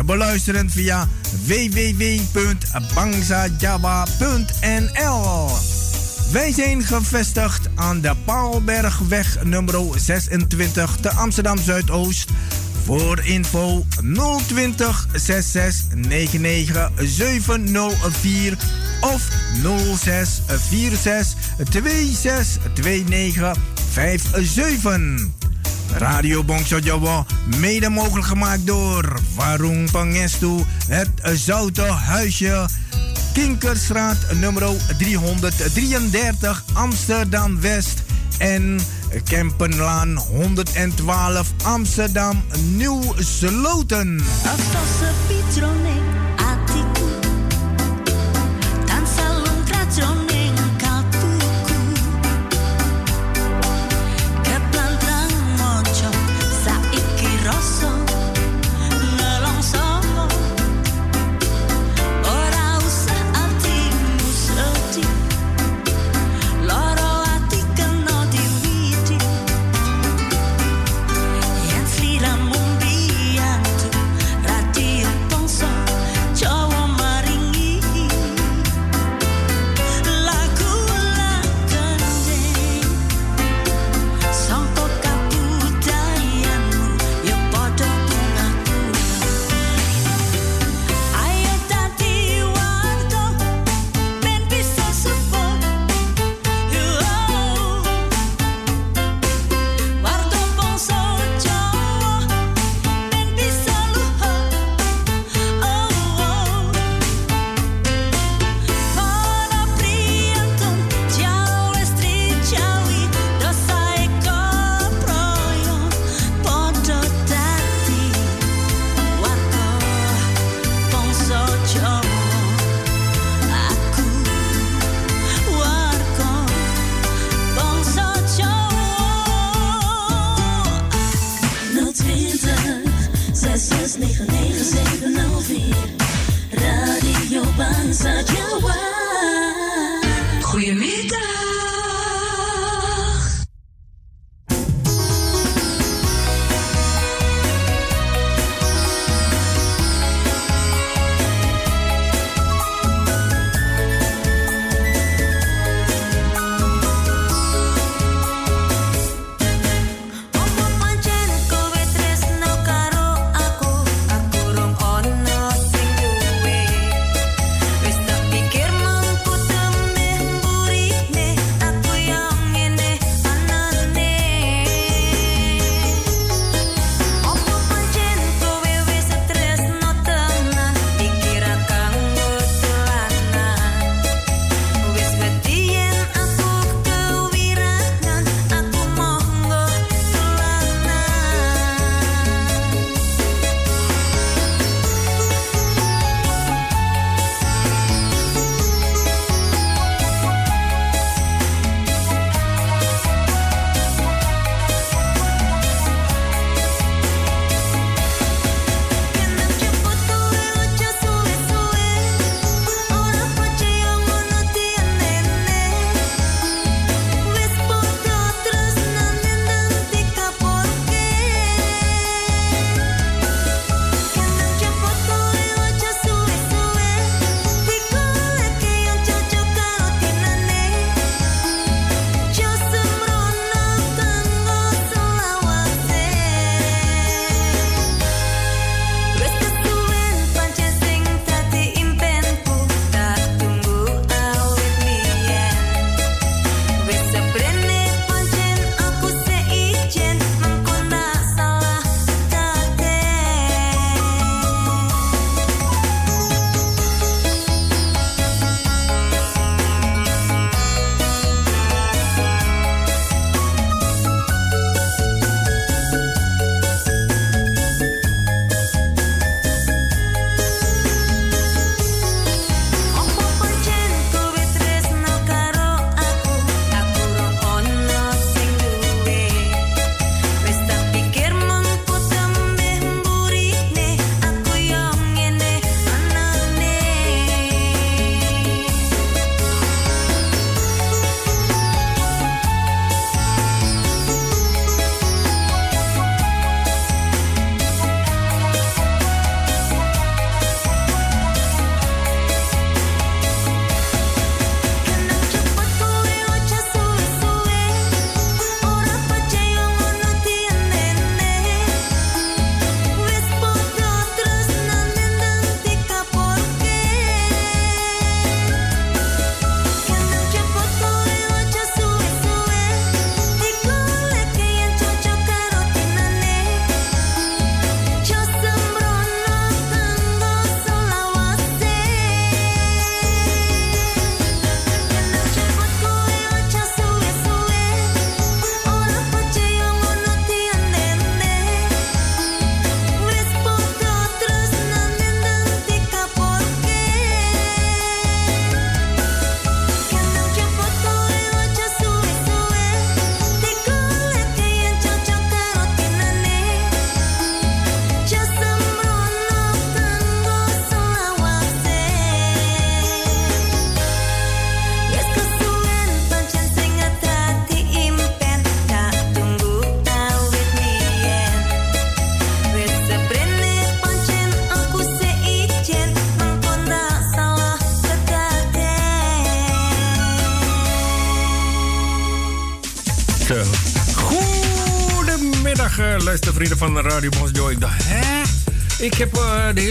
Te beluisteren via www.bangsajawa.nl. Wij zijn gevestigd aan de Paalbergweg nummer 26 te Amsterdam Zuidoost. Voor info 020 66 99 704 of 06 46 26 29 57. Radio Bongso Jawa, mede mogelijk gemaakt door Warung Pangestu, het Zoute Huisje, Kinkerstraat nummer 333 Amsterdam West en Kempenlaan 112 Amsterdam Nieuw Sloten.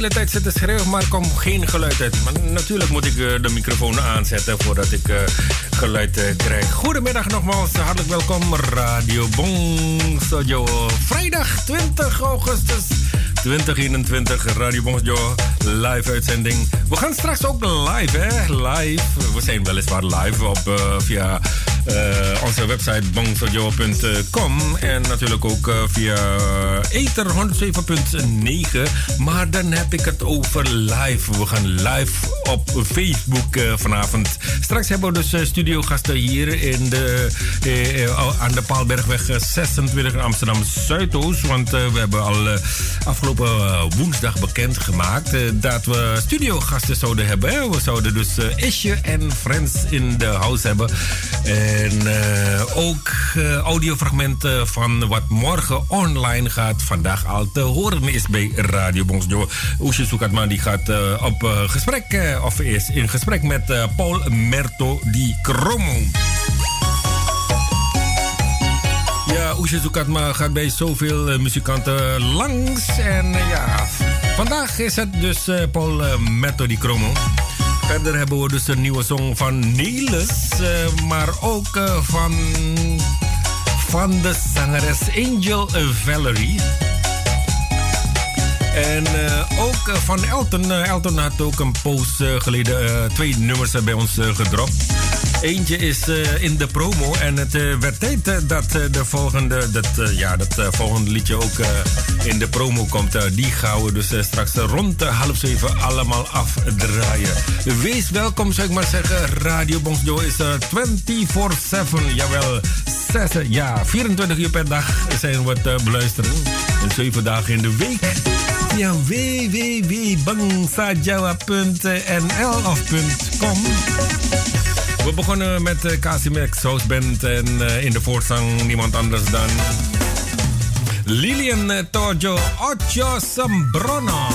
Hele tijd zitten schreeuwen, maar er komt geen geluid uit. Maar natuurlijk moet ik uh, de microfoon aanzetten voordat ik geluid krijg. Goedemiddag nogmaals, hartelijk welkom. Radio Bosjo. Vrijdag 20 augustus 2021, Radio Bosjo, live uitzending. We gaan straks ook live, hè? Live. We zijn weliswaar live op, via uh, onze website bongsojo.com en natuurlijk ook uh, via Ether 107.9. Maar dan heb ik het over live. We gaan live op Facebook uh, vanavond. Straks hebben we dus studiogasten hier in de, aan de Paalbergweg 26 in Amsterdam Zuidoost. Want we hebben al afgelopen woensdag bekendgemaakt dat we studiogasten zouden hebben. We zouden dus Isje en Friends in de house hebben. En ook audiofragmenten van wat morgen online gaat. Vandaag al te horen is bij Radio Bonsjo. Oesje Soekatman die gaat op gesprek, of is in gesprek met Paul Merto di Cromo. Ja, Oesje Soekatma gaat bij zoveel muzikanten langs. En ja, vandaag is het dus Paul Merto di Cromo. Verder hebben we dus een nieuwe song van uh, maar ook van, van de zangeres Angel Valerie. En uh, ook van Elton. Elton had ook een post geleden twee nummers bij ons gedropt. Eentje is in de promo en het werd tijd dat de volgende, dat, ja, dat volgende liedje ook in de promo komt. die gaan we dus straks rond half zeven allemaal afdraaien. Wees welkom, zou ik maar zeggen. Radio Bonsjo is 24-7. Jawel, 6, ja, 24 uur per dag zijn we te beluisteren. En 7 dagen in de week. Via www.bangsajawa.nl of .com. We begonnen met uh, Casimex House Band en uh, in de voorzang niemand anders dan Lilian uh, Tojo Ocho Sambrono.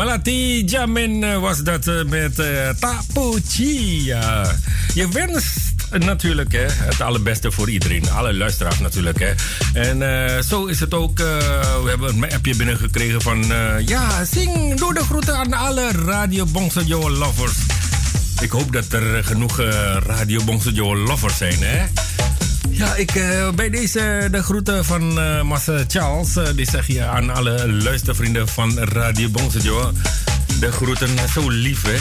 Malati Jamin was dat met uh, Tapuchi. Ja. Je wenst natuurlijk hè, het allerbeste voor iedereen. Alle luisteraars natuurlijk. Hè. En uh, zo is het ook. We hebben een appje binnengekregen van... Ja, zing door de groeten aan alle Radio Bongso lovers. Ik hoop dat er genoeg Radio Bongso lovers zijn, hè. Ja, ik, uh, bij deze de groeten van uh, Massa Charles. Uh, die zeg je aan alle luistervrienden van Radio Bongsejo. De groeten, zo lief hè.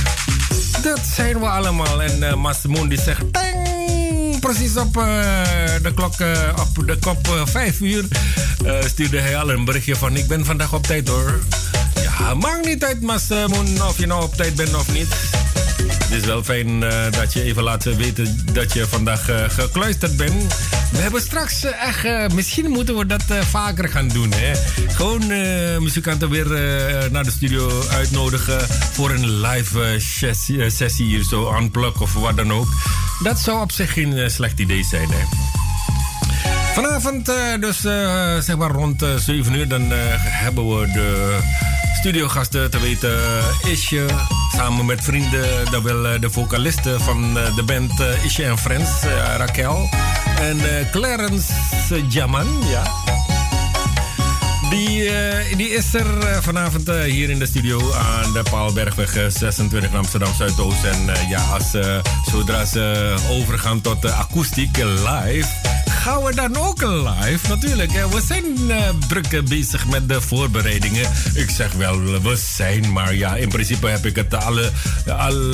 Dat zijn we allemaal. En uh, Mas Moon die zegt... Tang! Precies op de klok, op de kop 5 uur... stuurde hij al een berichtje van... Ik ben vandaag op tijd hoor. Ja, maakt niet uit Mas Moon of je nou op tijd bent of niet. Het is wel fijn uh, dat je even laat weten dat je vandaag uh, gekluisterd bent. We hebben straks uh, echt, misschien moeten we dat vaker gaan doen. Hè? Gewoon muzikanten weer naar de studio uitnodigen voor een live sessie, sessie hier, zo unplug of wat dan ook. Dat zou op zich geen slecht idee zijn. Hè? Vanavond, dus zeg maar rond 7 uur, dan hebben we de studiogasten te weten. Isje, samen met vrienden, dat wil de vocalisten van de band Isje en Friends, Raquel. En Clarence Jaman, ja. Die, die is er vanavond hier in de studio aan de Paalbergweg 26 in Amsterdam Zuidoost. En ja, als, zodra ze overgaan tot de akoestiek live gaan we dan ook live. Natuurlijk, we zijn uh, druk bezig met de voorbereidingen. Ik zeg wel, we zijn, maar ja, in principe heb ik het al, al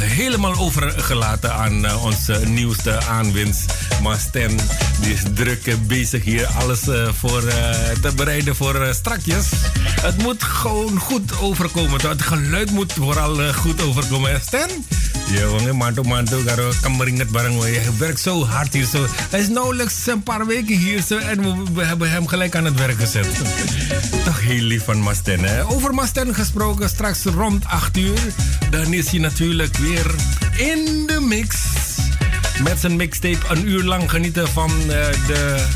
helemaal overgelaten aan uh, onze nieuwste aanwinst. Maar Stan, die is druk bezig hier alles voor, te bereiden voor strakjes. Het moet gewoon goed overkomen. Het geluid moet vooral goed overkomen. Stan? Wanneer mantu mantu karo kemeringet bareng. Hij werkt zo hard hier. Zo. Is nauwelijks een paar weken hier en we, hebben hem gelijk aan het werk gezet. Toch heel lief van Masten. Hè? Over Masten gesproken, straks rond 8 uur. Dan is hij natuurlijk weer in de mix. Met zijn mixtape een uur lang genieten van uh, de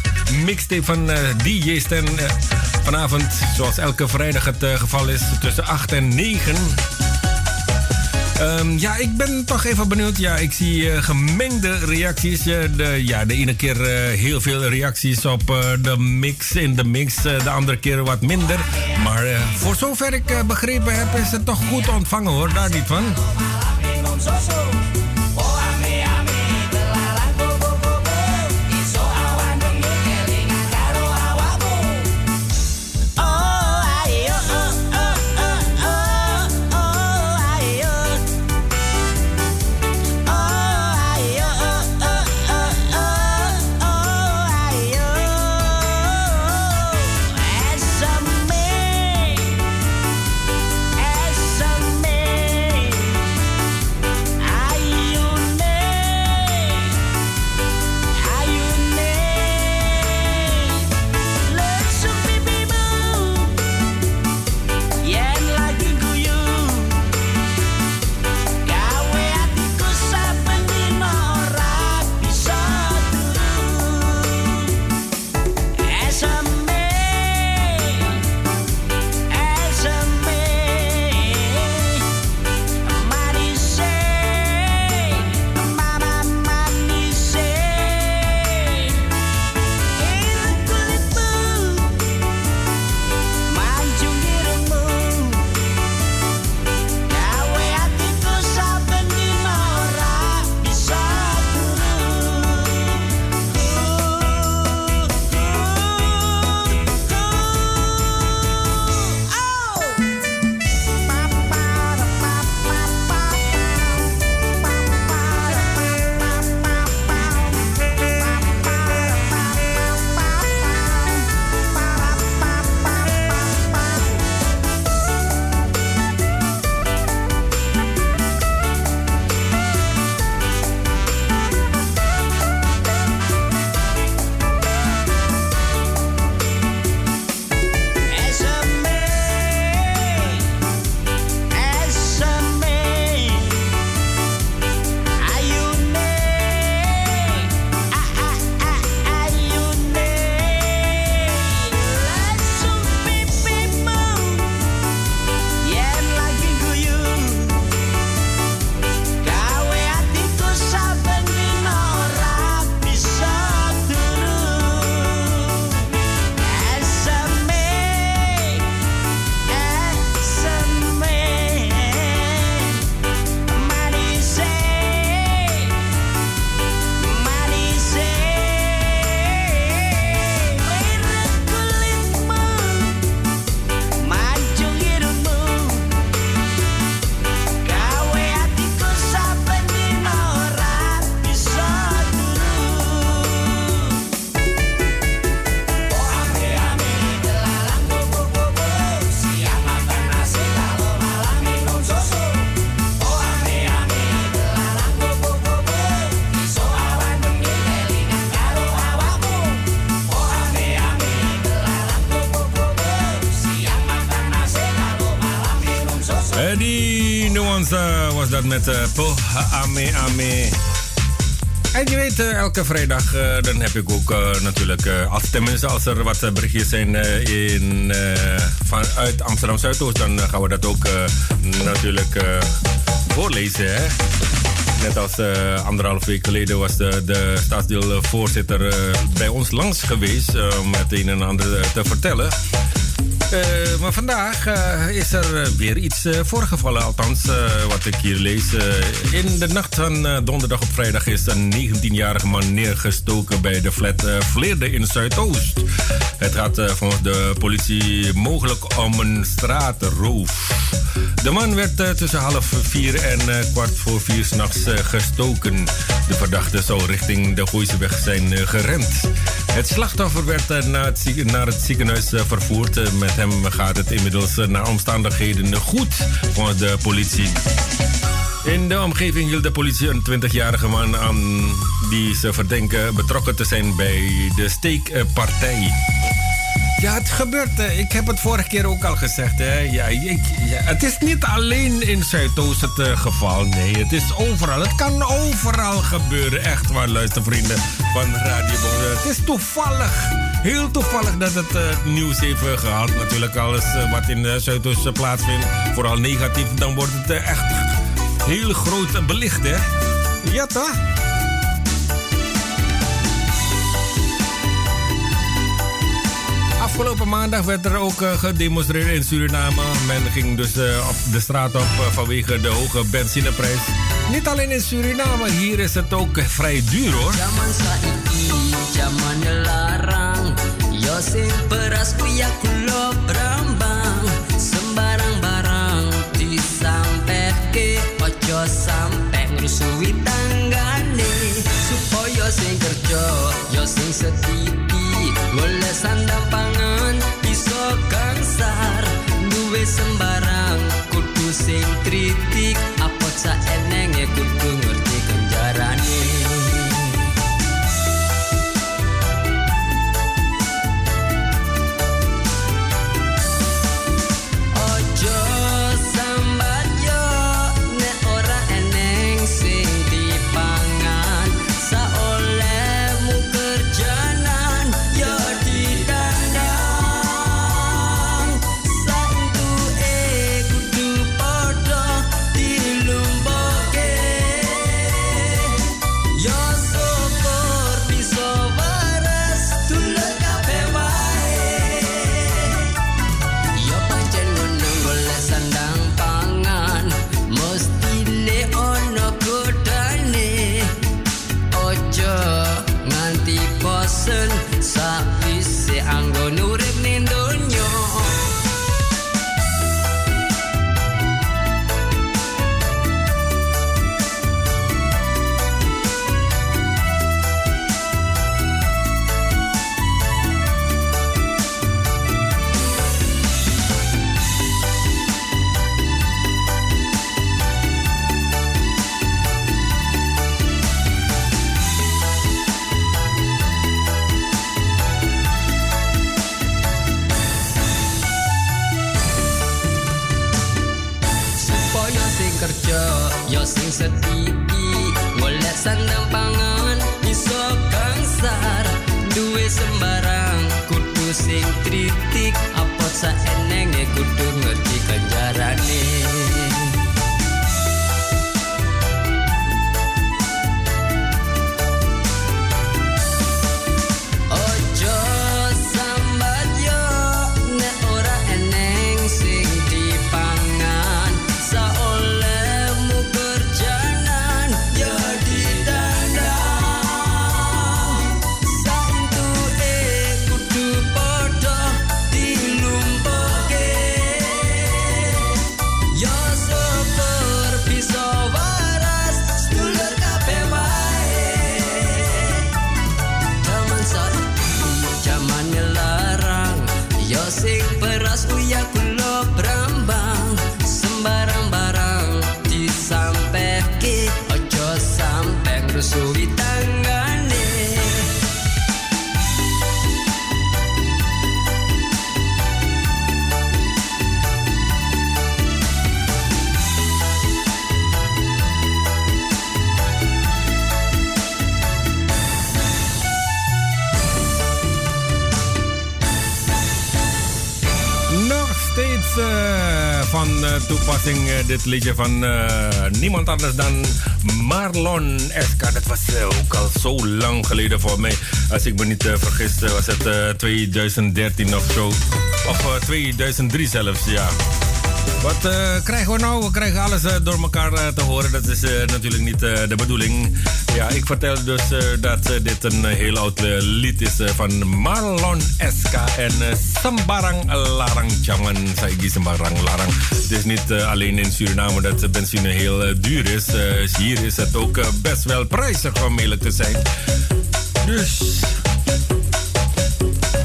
mixtape van uh, DJ Stan. Uh, vanavond, zoals elke vrijdag het geval is, tussen 8 en 9. Um, ja, ik ben toch even benieuwd. Ja, ik zie uh, gemengde reacties. Uh, de, ja, de ene keer uh, heel veel reacties op de mix in de mix. de andere keer wat minder. Maar voor zover ik begrepen heb, is het toch goed ontvangen hoor. Daar niet van. Dat met uh, Po Ame Ame. En je weet, uh, elke vrijdag uh, dan heb ik ook natuurlijk, als, tenminste als er wat berichtjes zijn in, vanuit Amsterdam Zuidoost, dan gaan we dat ook natuurlijk voorlezen. Net als anderhalf week geleden was de, de staatsdeelvoorzitter bij ons langs geweest om het een en ander te vertellen. Uh, maar vandaag uh, is er weer iets uh, voorgevallen. Althans, wat ik hier lees. in de nacht van donderdag op vrijdag is een 19-jarige man neergestoken bij de flat Vleerde in Zuidoost. Het gaat volgens de politie mogelijk om een straatroof. De man werd tussen half vier en kwart voor vier s'nachts gestoken. De verdachte zou richting de Gooiseweg zijn gerend. Het slachtoffer werd naar het, naar het ziekenhuis vervoerd met hem gaat het inmiddels eh, naar omstandigheden goed volgens de politie. In de omgeving hield de politie een 20-jarige man aan die ze verdenken betrokken te zijn bij de steekpartij. Ja, het gebeurt. Ik heb het vorige keer ook al gezegd. Hè. Ja, ik, ja, het is niet alleen in Zuidoost het uh, geval. Nee, het is overal. Het kan overal gebeuren. Echt waar, luistervrienden van Radio. Het is toevallig. Heel toevallig dat het uh, nieuws heeft gehaald. Natuurlijk alles wat in Zuidoost plaatsvindt. Vooral negatief. Dan wordt het echt heel groot belicht, hè. Ja, toch? Afgelopen maandag werd er ook uh, gedemonstreerd in Suriname. Men ging dus uh, op de straat op uh, vanwege de hoge benzineprijs. Niet alleen in Suriname, hier is het ook vrij duur hoor. Setiti. Sembarang kudu sing kritik. Apa saenenge kudu seul gonna do it. Dit liedje van niemand anders dan Marlon SK. Dat was ook al zo lang geleden voor mij. Als ik me niet vergis, was het 2013 of zo. Of 2003 zelfs, ja. Wat krijgen we nou? We krijgen alles door elkaar te horen. Dat is natuurlijk niet de bedoeling. Ja, ik vertel dus dat dit een heel oud lied is van Marlon SK en Sambarang Larang Changan. Saigi Sambarang Larang. Het is niet alleen in Suriname dat benzine heel duur is. hier is het ook best wel prijzig om eerlijk te zijn. Dus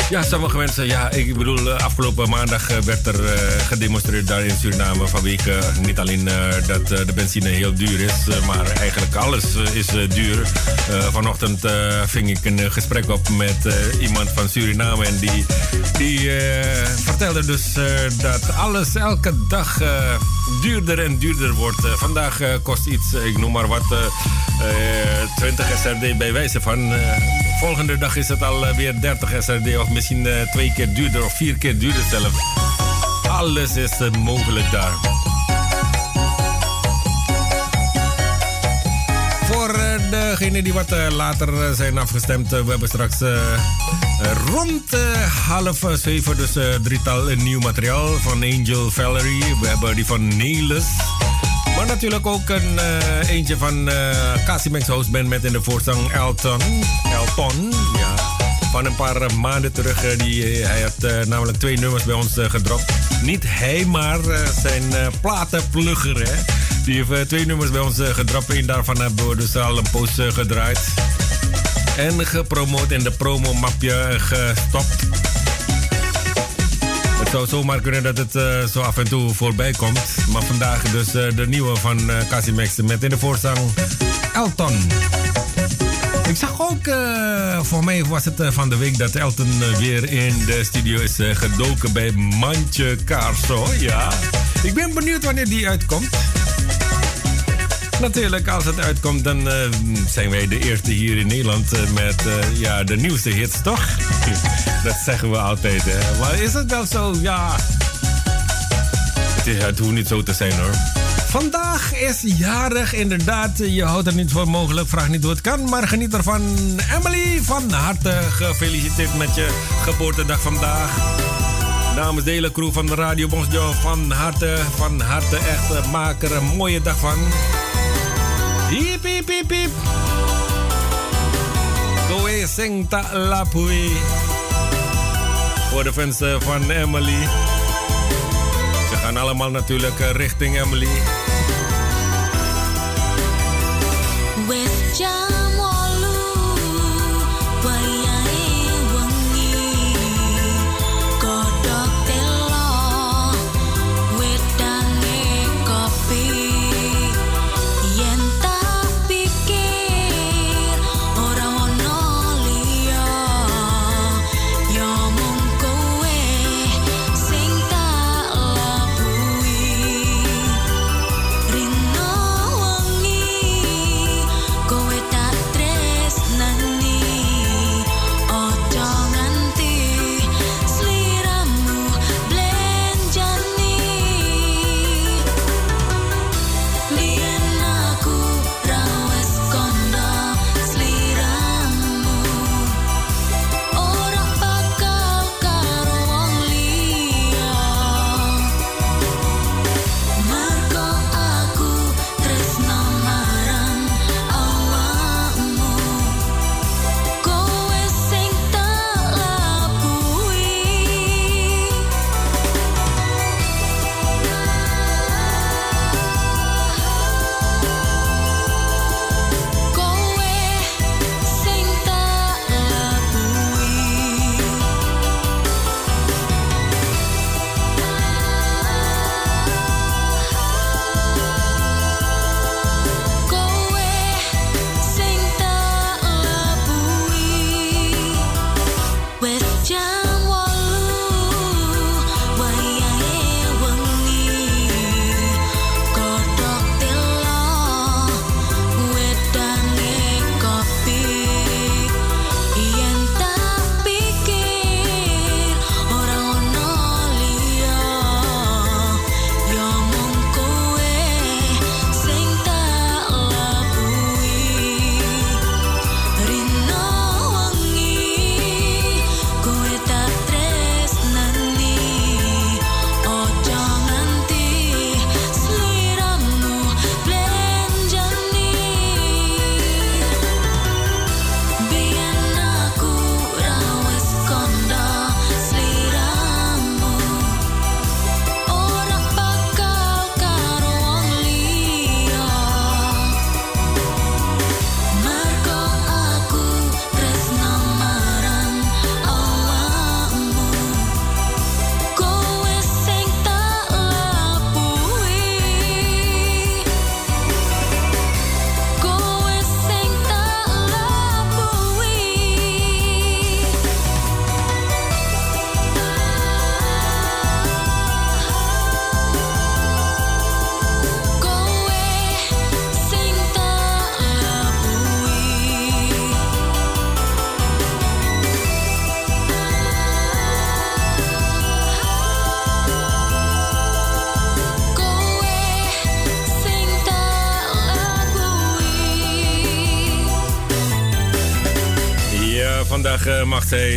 ja, sommige mensen, ja, ik bedoel, eh, afgelopen maandag eh, werd er uh, gedemonstreerd daar in Suriname vanwege niet alleen dat de benzine heel duur is, maar eigenlijk alles is duur. vanochtend ving ik een gesprek op met iemand van Suriname en die, die vertelde dus dat alles elke dag duurder en duurder wordt. vandaag kost iets, ik noem maar wat, 20 SRD bij wijze van. Volgende dag is het alweer 30 SRD of misschien uh, twee keer duurder of vier keer duurder zelf. Alles is uh, mogelijk daar. Voor uh, degenen die wat later zijn afgestemd, we hebben straks rond half zeven dus drietal nieuw materiaal van Angel Valerie. We hebben die van Nelis. Natuurlijk ook een eentje van uh, Band met in de voorzang Elton. Elton, ja van een paar maanden terug. Eh, die, eh, hij had eh, namelijk twee nummers bij ons gedropt. Niet hij, maar zijn platenplugger. Hè? Die heeft twee nummers bij ons gedropt. En daarvan hebben we dus al een post gedraaid. En gepromoot in de promomapje gestopt. Het zou zomaar kunnen dat het zo af en toe voorbij komt. Maar vandaag dus de nieuwe van uh, Casimex met in de voorzang Elton. Ik zag ook, voor mij was het van de week dat Elton weer in de studio is gedoken bij Mandje Carso. Ja, ik ben benieuwd wanneer die uitkomt. Natuurlijk, als het uitkomt, dan zijn wij de eerste hier in Nederland met ja, de nieuwste hits, toch? dat zeggen we altijd. Maar is het wel zo? Ja. Het, is, hoeft niet zo te zijn, hoor. Vandaag is jarig, inderdaad. Je houdt het niet voor mogelijk, vraag niet hoe het kan. Maar geniet ervan. Emily, van harte gefeliciteerd met je geboortedag vandaag. Namens de hele crew van Radio Bonsjo, van harte, van harte echt. Maak er een mooie dag van. Hiep, hiep, hiep, hiep. Goe sing ta la Voor de fans van Emily. Ze gaan allemaal natuurlijk eh, richting Emily. With John.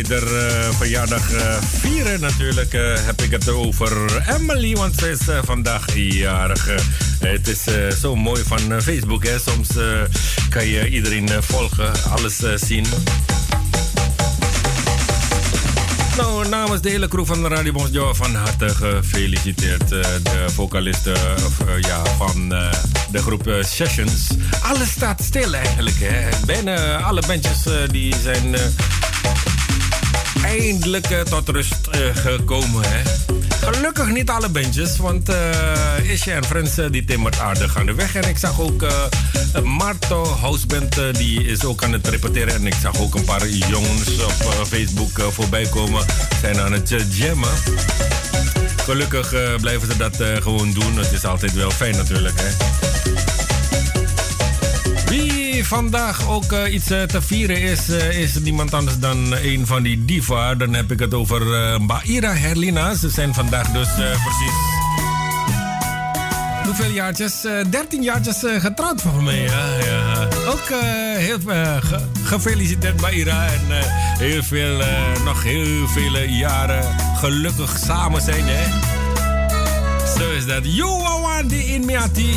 Mag zij er verjaardag vieren natuurlijk. heb ik het over Emily, want ze is vandaag jarig. het is zo mooi van Facebook. Hè? Soms kan je iedereen volgen, alles zien. Nou, namens de hele crew van Radio Bonsjo van harte gefeliciteerd. De vocalisten ja, van de groep Sessions. Alles staat stil eigenlijk. Hè. Bijna alle bandjes die zijn eindelijk tot rust gekomen. Hè. Gelukkig niet alle bandjes, want uh, Isje en Friends die timmert aardig aan de weg. En ik zag ook Marto Houseband, die is ook aan het repeteren. En ik zag ook een paar jongens op Facebook voorbij komen, zijn aan het jammen. Gelukkig blijven ze dat gewoon doen. Het is altijd wel fijn natuurlijk, hè. Vandaag ook uh, iets uh, te vieren is, uh, is niemand anders dan een van die diva. Dan heb ik het over Baira Herlina. Ze zijn vandaag dus precies... Hoeveel jaartjes? 13 jaartjes getrouwd volgens mij. Ja. Ook heel ge gefeliciteerd Baira. En heel veel, nog heel vele jaren gelukkig samen zijn. Hè? Zo is dat. You die in Miati.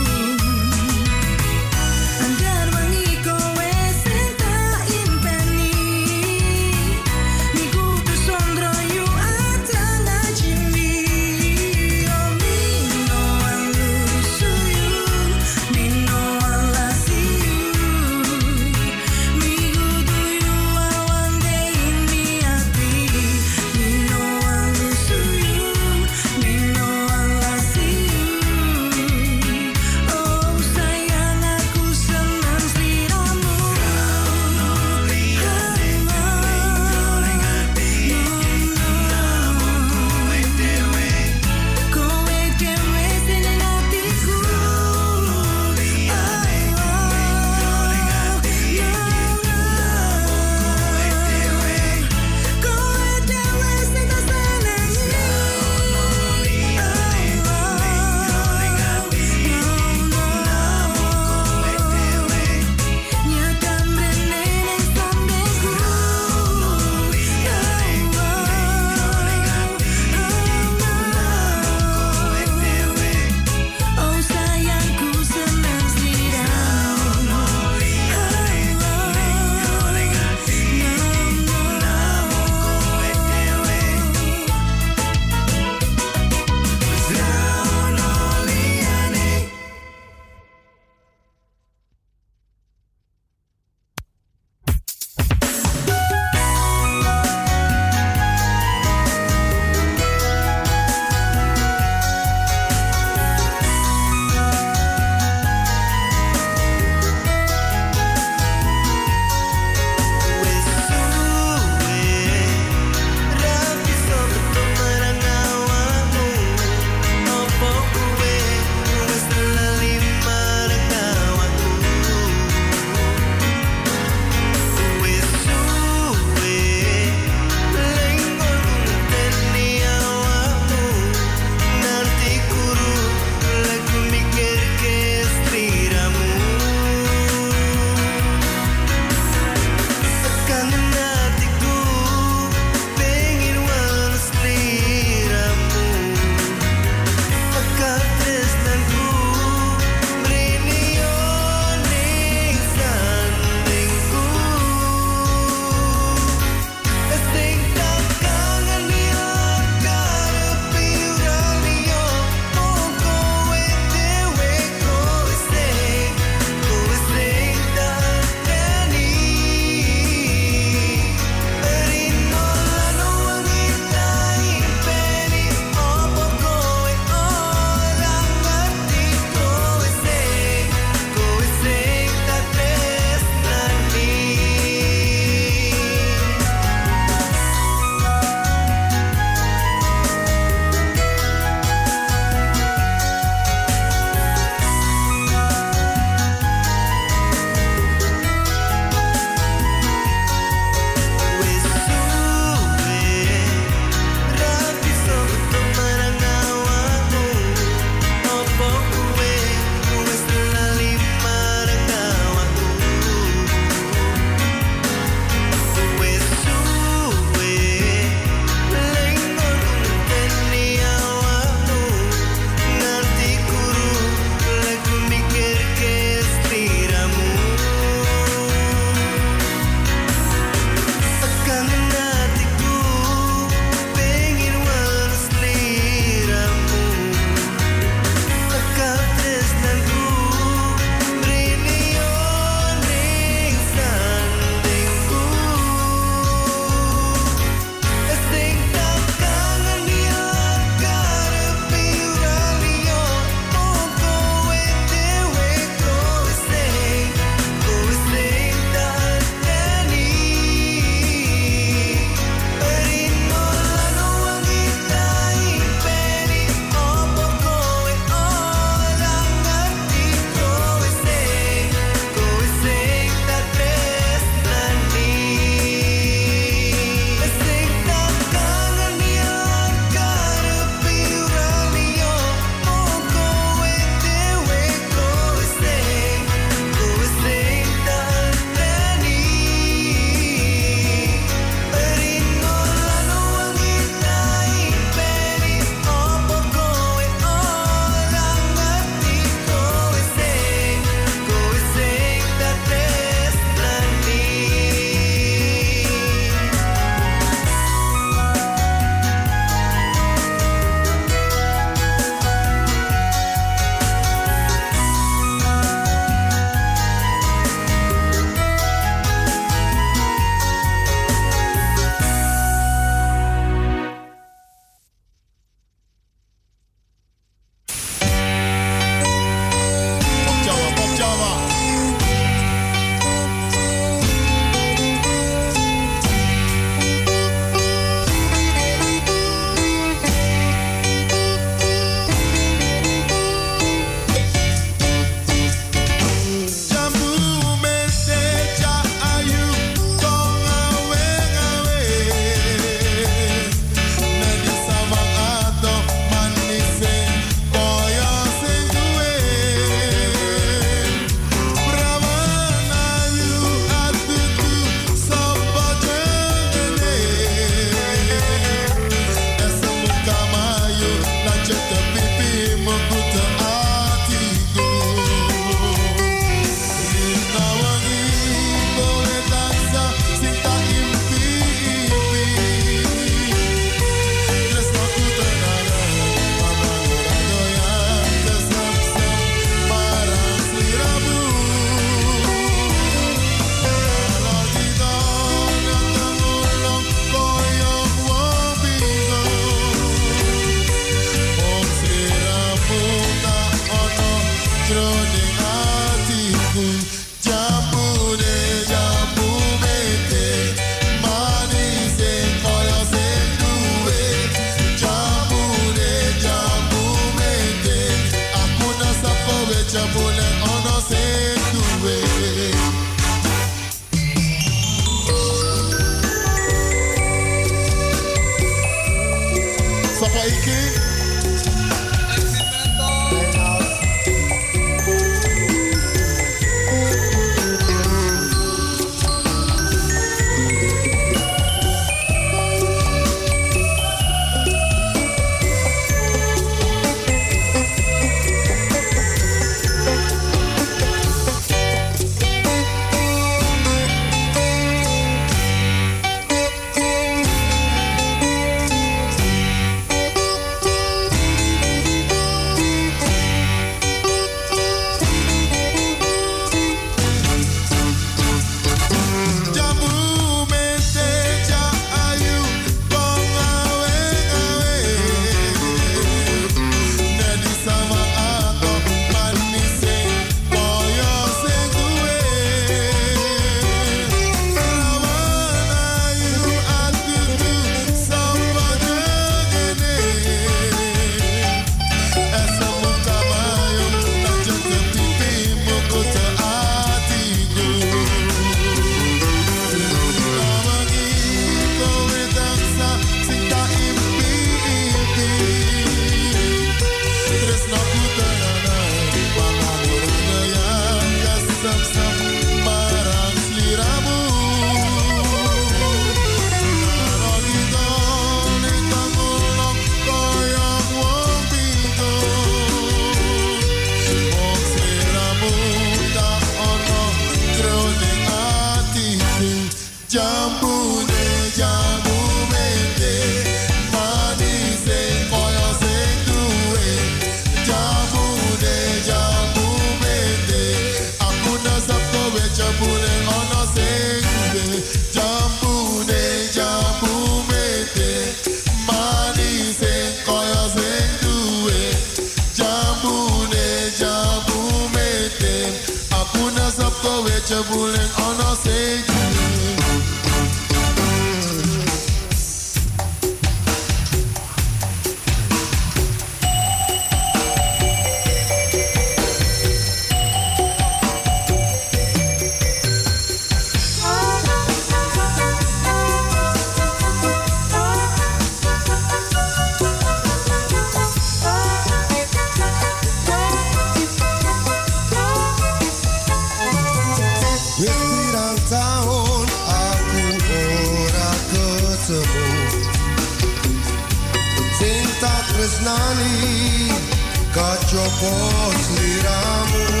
άνθρωπος λυρά μου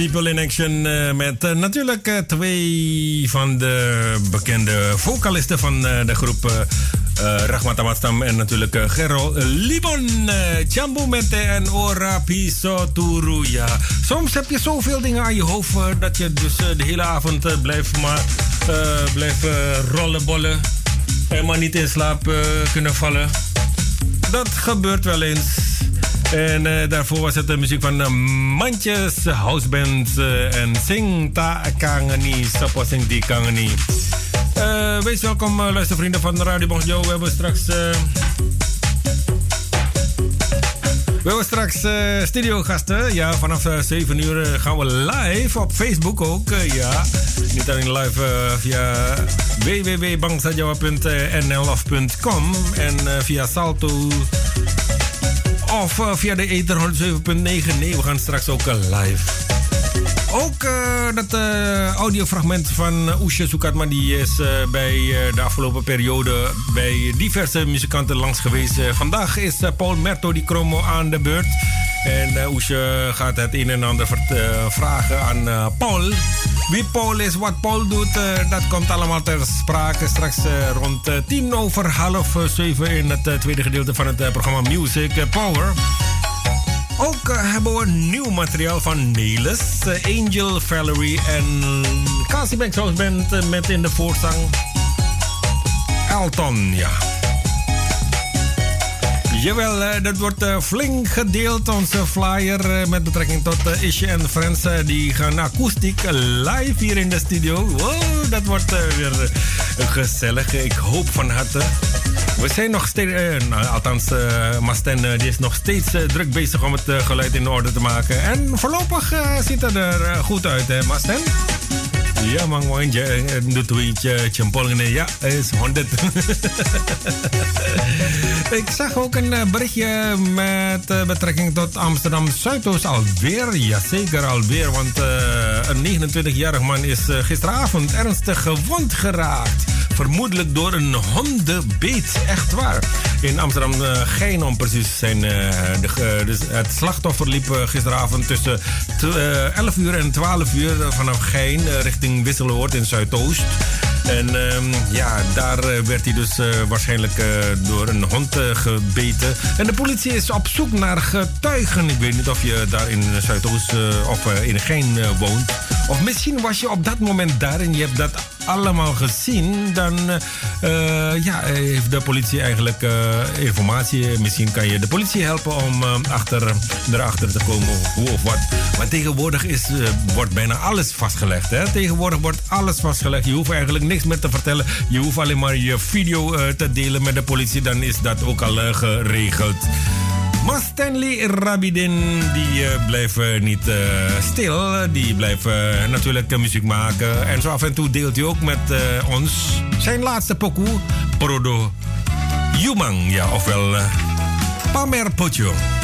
People in Action. Uh, met uh, natuurlijk uh, twee van de bekende vocalisten van de groep Rahmat Amatstam en natuurlijk Gerol Libon. Chambu met en Ora Piso Turu. Ja, soms heb je zoveel dingen aan je hoofd dat je dus de hele avond blijft, maar, blijft rollen, bollen en maar niet in slaap kunnen vallen. Dat gebeurt wel eens. En uh, daarvoor was het de muziek van uh, Mandjes, Houseband uh, en Sing Ta Kangeni, Sapo Sing Di Kangeni. wees welkom, luistervrienden van Radio Bongjo. We hebben straks... We hebben straks uh, studiogasten. Ja, vanaf uh, 7 uur gaan we live op Facebook ook. ja, niet alleen live via www.bangsajawa.nl of .com en via Salto of uh, via de Ether 107.9. Nee, we gaan straks ook uh, live. Ook uh, dat audiofragment van Oesje Soekatma... die is bij de afgelopen periode bij diverse muzikanten langs geweest. vandaag is Paul Merto die Kromo aan de beurt. En Oesje gaat het een en ander vragen aan Paul. Wie Paul is, wat Paul doet, dat komt allemaal ter sprake. Straks rond tien over half zeven in het tweede gedeelte van het programma Music Power. Ook hebben we nieuw materiaal van Nelis, Angel Valerie en Cassie Banks uh, met in de voorzang Elton, ja. Jawel, dat wordt flink gedeeld. Onze flyer met betrekking tot Isje en Friends. die gaan akoestiek live hier in de studio. Wow, dat wordt weer gezellig. Ik hoop van harte. We zijn nog steeds, nou, althans, Masten die is nog steeds druk bezig om het geluid in orde te maken. En voorlopig ziet het er goed uit, hè, Masten? Ja, man, man, doet tweetje, champolgen. Ja, is 100. Ik zag ook een berichtje met betrekking tot Amsterdam Zuidoost alweer. Jazeker, alweer. Want een 29-jarig man is gisteravond ernstig gewond geraakt. Vermoedelijk door een hondenbeet. Echt waar. In Amsterdam uh, Gein om precies zijn. Uh, de, uh, dus het slachtoffer liep gisteravond tussen 11 uur en 12 uur vanaf Gein richting Wisseloord in Zuidoost. En um, ja, daar werd hij dus waarschijnlijk door een hond gebeten. En de politie is op zoek naar getuigen. Ik weet niet of je daar in Zuidoost of in Gein woont. Of misschien was je op dat moment daar en je hebt dat allemaal gezien, dan uh, ja, heeft de politie eigenlijk uh, informatie. Misschien kan je de politie helpen om uh, achter, erachter te komen hoe of wat. Maar tegenwoordig is, wordt bijna alles vastgelegd. Hè? Tegenwoordig wordt alles vastgelegd. Je hoeft eigenlijk niks meer te vertellen. Je hoeft alleen maar je video te delen met de politie. Dan is dat ook al geregeld. Maar Stanley Rabidin, die uh, blijven niet uh, stil. Die blijven natuurlijk muziek maken. En zo af en toe deelt hij ook met ons zijn laatste pokoe, Prodo Jumang. Ja, ofwel Pamer Pocho.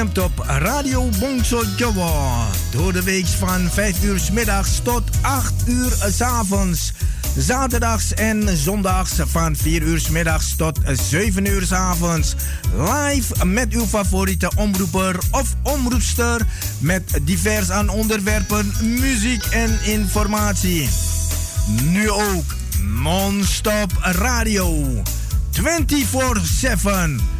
Op Radio Bongso Jowo. Door de week van 5 uur s middags tot 8 uur s avonds. Zaterdags en zondags van 4 uur s middags tot 7 uur s avonds. Live met uw favoriete omroeper of omroepster. Met divers aan onderwerpen, muziek en informatie. Nu ook non-stop radio. 24-7.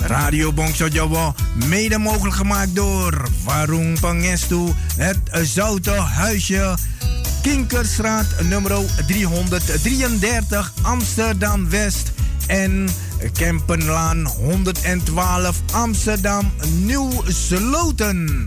Radio Bongso Jawa, mede mogelijk gemaakt door Warung Pangestu, het Zoute Huisje, Kinkerstraat nummer 333 Amsterdam West en Kempenlaan 112 Amsterdam Nieuw Sloten.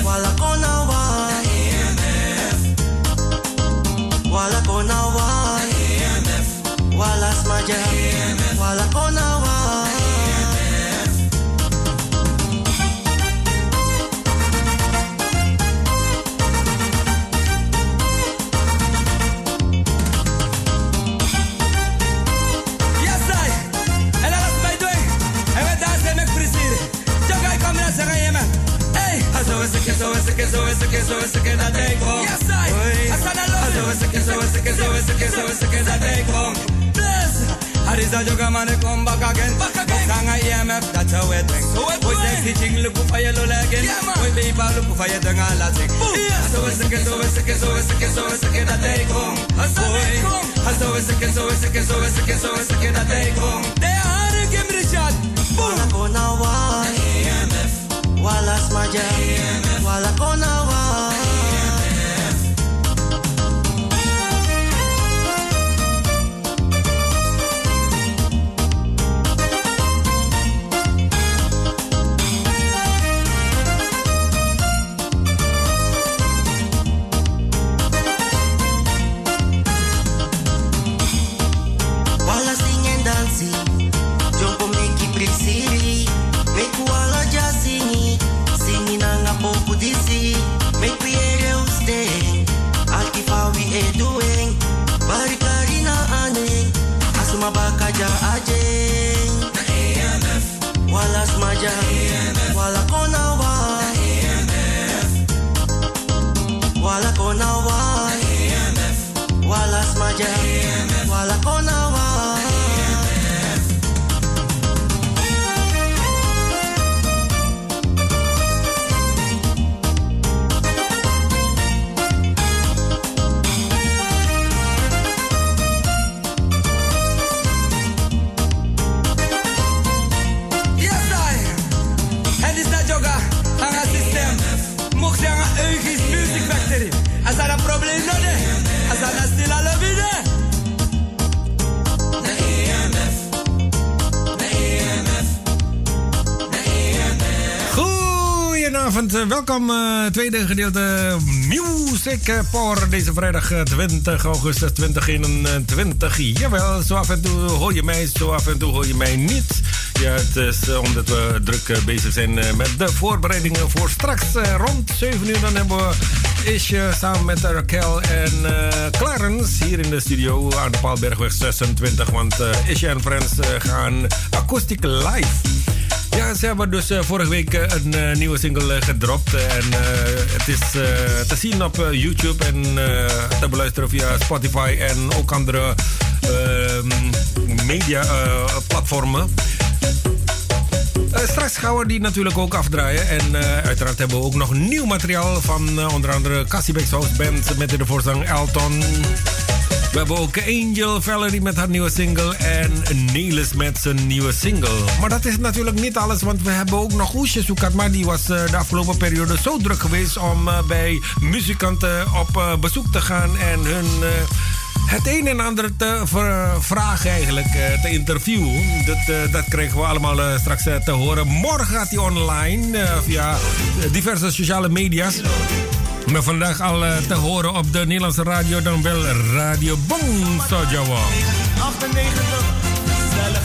sobe, se que sobe, se que na day wrong. Yes, I. I said I love it. Se que sobe, se que sobe, se que sobe, se que na day wrong. I is a yoga man come back again. Back again. Song I EMF, that's a wet thing. So wet boy. sexy ching, look for your lola again. Yeah, man. Boy, baby, look for your tongue, all I think. Yeah. So we a kiss, so we a kiss, so we a kiss, so it's a kiss, that they come. Boy. So we a kiss, so we a kiss, so we a kiss, so we a kiss, that they come. They are, give me the shot. Boom. I'm gonna walk. Wala smaja Wala ko welkom. eh, tweede gedeelte Music eh, Power. Deze vrijdag eh, 20 augustus 2021. Jawel, zo af en toe hoor je mij, zo af en toe hoor je mij niet. Ja, het is eh, omdat we druk eh, bezig zijn eh, met de voorbereidingen voor straks. eh, rond 7 uur dan hebben we Isje samen met Raquel en eh, Clarence hier in de studio aan de Paalbergweg 26. Want eh Isje en Friends eh, gaan akoestiek live. Ja, ze hebben dus eh, vorige week eh, een eh, nieuwe single gedropt. En het is te zien op YouTube en te beluisteren via Spotify en ook andere ehm, media platformen. Straks gaan we die natuurlijk ook afdraaien. En uiteraard hebben we ook nog nieuw materiaal van onder andere Cassie Beck's House Band met de voorzang Elton. We hebben ook Angel Valerie met haar nieuwe single en Nelis met zijn nieuwe single. Maar dat is natuurlijk niet alles, want we hebben ook nog Oesje Soekat. Maar die was eh, de afgelopen periode zo druk geweest om eh, bij muzikanten op eh, bezoek te gaan en hun... het een en ander te vragen eigenlijk, te interviewen. Dat, dat krijgen we allemaal straks te horen. Morgen gaat hij online via diverse sociale media's. Maar vandaag al eh, te horen op de Nederlandse radio, dan wel Radio Bong Sojawa. 98, gezellig.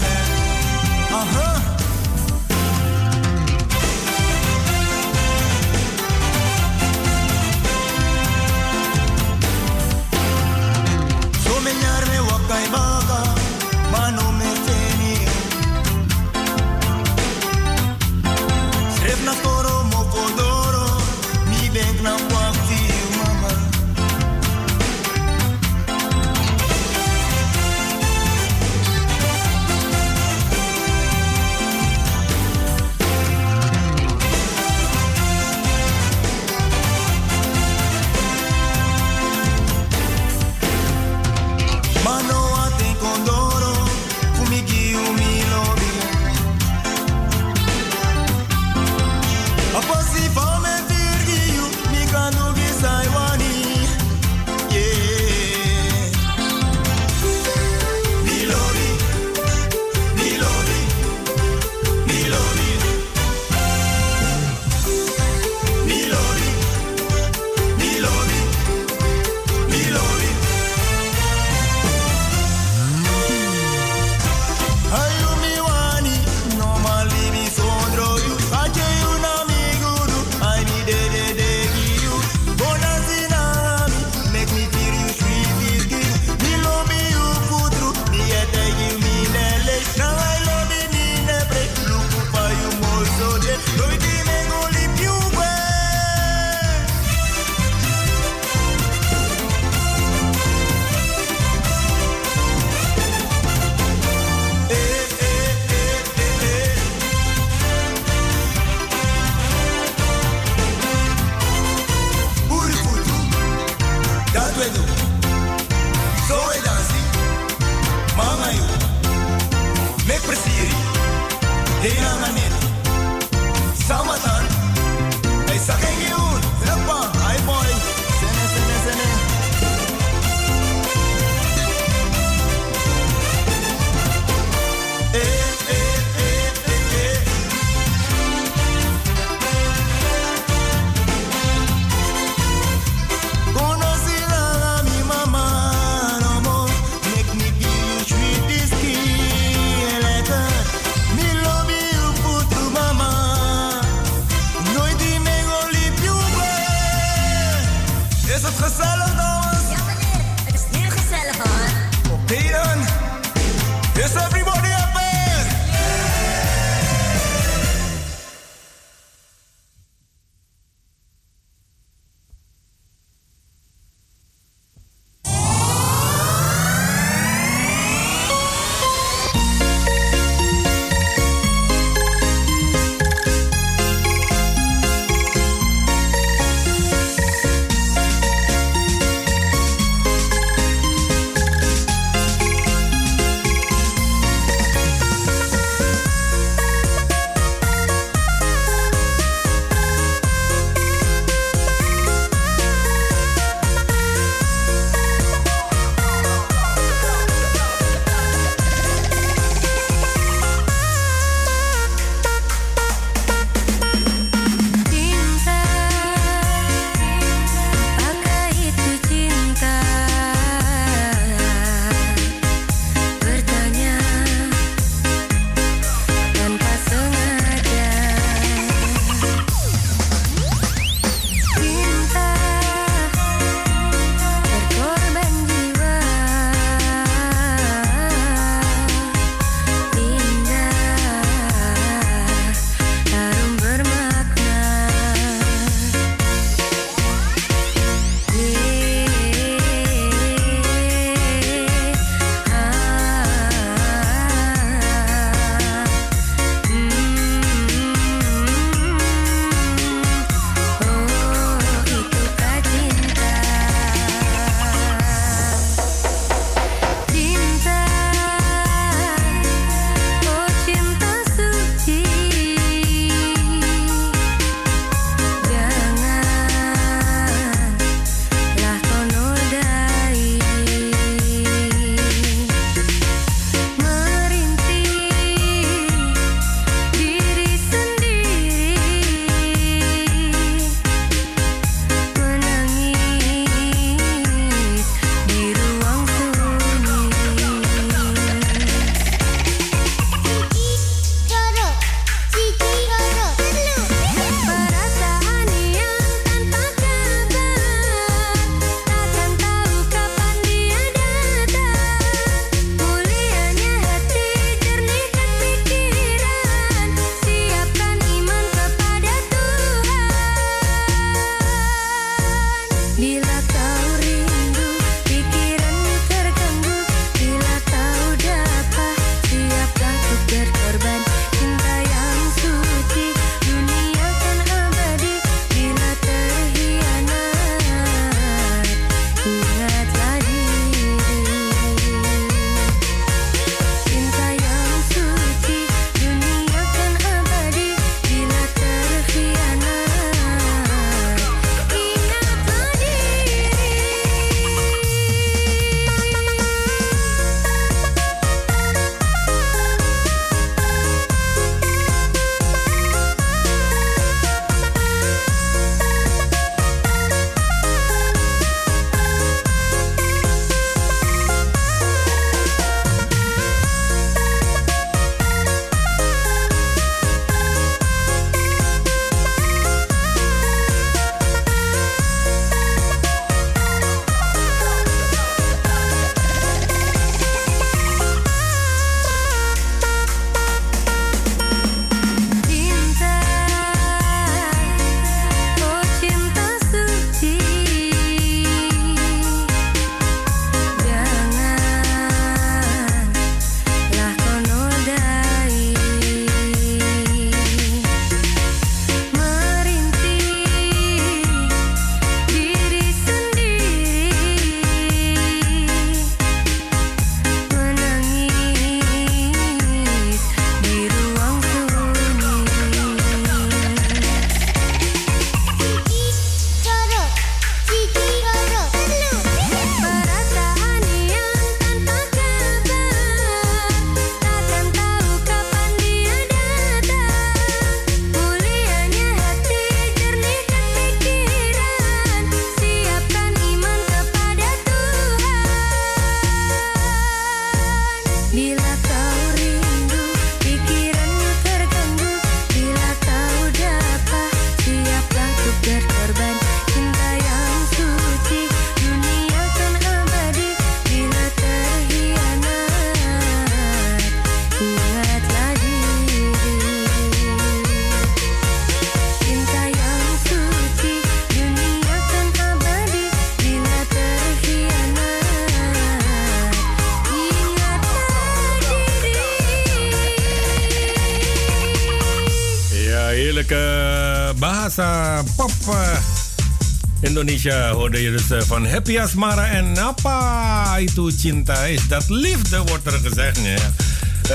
Indonesia hoorde je dus van Happy Asmara en Apa itu cinta is dat liefde wordt er gezegd. Uh,